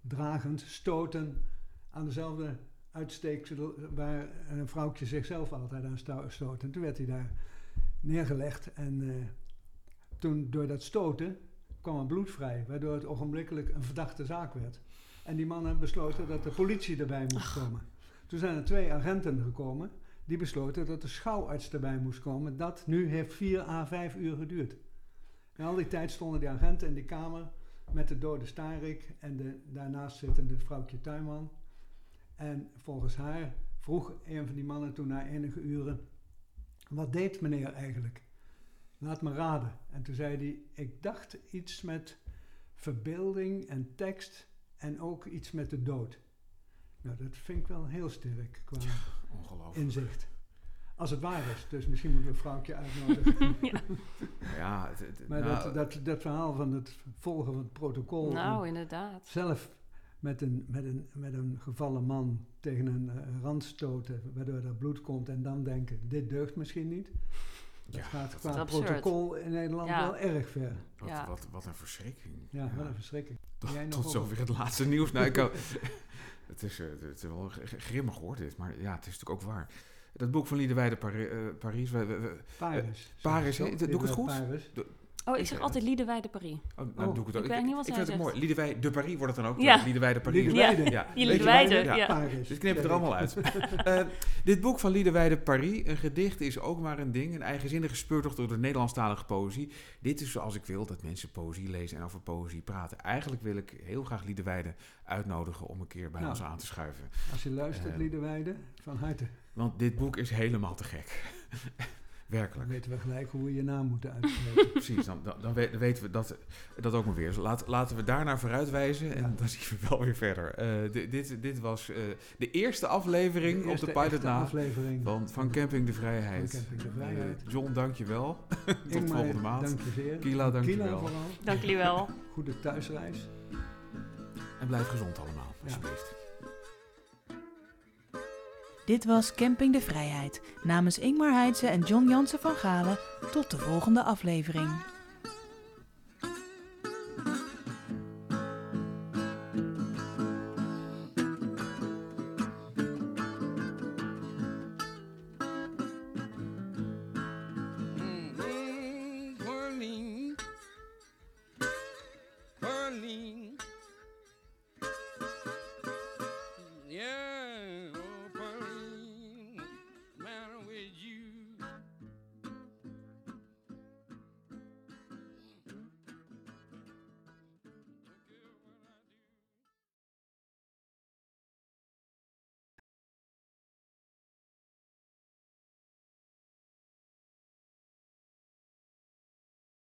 dragend stoten aan dezelfde uitsteeksel waar een vrouwtje zichzelf altijd aan sto- stoot. En toen werd hij daar neergelegd en eh, toen door dat stoten kwam er bloed vrij, waardoor het ogenblikkelijk een verdachte zaak werd. En die mannen besloten dat de politie erbij moest komen. Toen zijn er twee agenten gekomen die besloten dat de schouwarts erbij moest komen. Dat nu heeft 4 à 5 uur geduurd. En al die tijd stonden die agenten in die kamer met de dode Starik en de daarnaast zittende vrouwtje Tuinman. En volgens haar vroeg een van die mannen toen na enige uren: Wat deed meneer eigenlijk? Laat me raden. En toen zei hij: Ik dacht iets met verbeelding en tekst en ook iets met de dood. Nou, dat vind ik wel heel sterk qua Ongelooflijk. inzicht. Als het waar is. Dus misschien moeten we een vrouwtje uitnodigen. [laughs] [laughs] Ja, het- het- Maar nou, dat, dat, dat verhaal van het volgen van het protocol. Nou, inderdaad. zelf met een, met, een, met een gevallen man tegen een eh, rand stoten, waardoor er bloed komt. En dan denken, dit deugt misschien niet. Dat ja, gaat dat- qua protocol in Nederland Ja. wel erg ver. wat, Ja. wat, wat een verschrikking. Ja, wat een verschrikking. Tot, Jij nog tot zover het laatste nieuws. Nou, ik [laughs] het, is, eh, het is wel grimmig hoor, dit. Maar ja, het is natuurlijk ook waar. Dat boek van Liederwijde Pari eh, Parijs. Paris. Paris, Zeg hè? zo, Doe ik het goed? Paris. Oh, ik zeg eh, altijd Liederwij de Paris. Oh, nou Oh, doe ik het ook. ik weet niet wat ik zij vind het mooi. Liederwijde de Paris wordt het dan ook. Ja. Liederwijde Paris. Liederwijde. Ja. Liederwijde, Ja. ja. Paris. Dus ik knip het er allemaal uit. [laughs] Eh, dit boek van Liederwijde Paris, een gedicht, is ook maar een ding. Een eigenzinnige speurtocht door de Nederlandstalige poëzie. Dit is zoals ik wil dat mensen poëzie lezen en over poëzie praten. Eigenlijk wil ik heel graag Liederwijde uitnodigen om een keer bij Nou. ons aan te schuiven. Als je luistert, Eh. Liederwijde, van harte. Want dit boek is helemaal te gek. [laughs] Dan Werkelijk. weten we gelijk hoe we je naam moeten uitspreken. [laughs] Precies, dan, dan, dan we- dan weten we dat, dat ook maar weer. Dus laat, laten we daarnaar vooruitwijzen en Ja. dan [laughs] zien we wel weer verder. Eh, di- dit, dit was eh, de eerste aflevering De eerste op de pilot na aflevering van, van Camping de Vrijheid. Van Camping de Vrijheid. Eh, John, dank je wel. [laughs] Tot Ingmar, volgende maand. Dank je zeer. Kila, dank je Kila wel. vooral. Dank jullie wel. Goede thuisreis. En blijf gezond allemaal, Ja. Dit was Camping de Vrijheid. Namens Ingmar Heidse en John Jansen van Galen. Tot de volgende aflevering.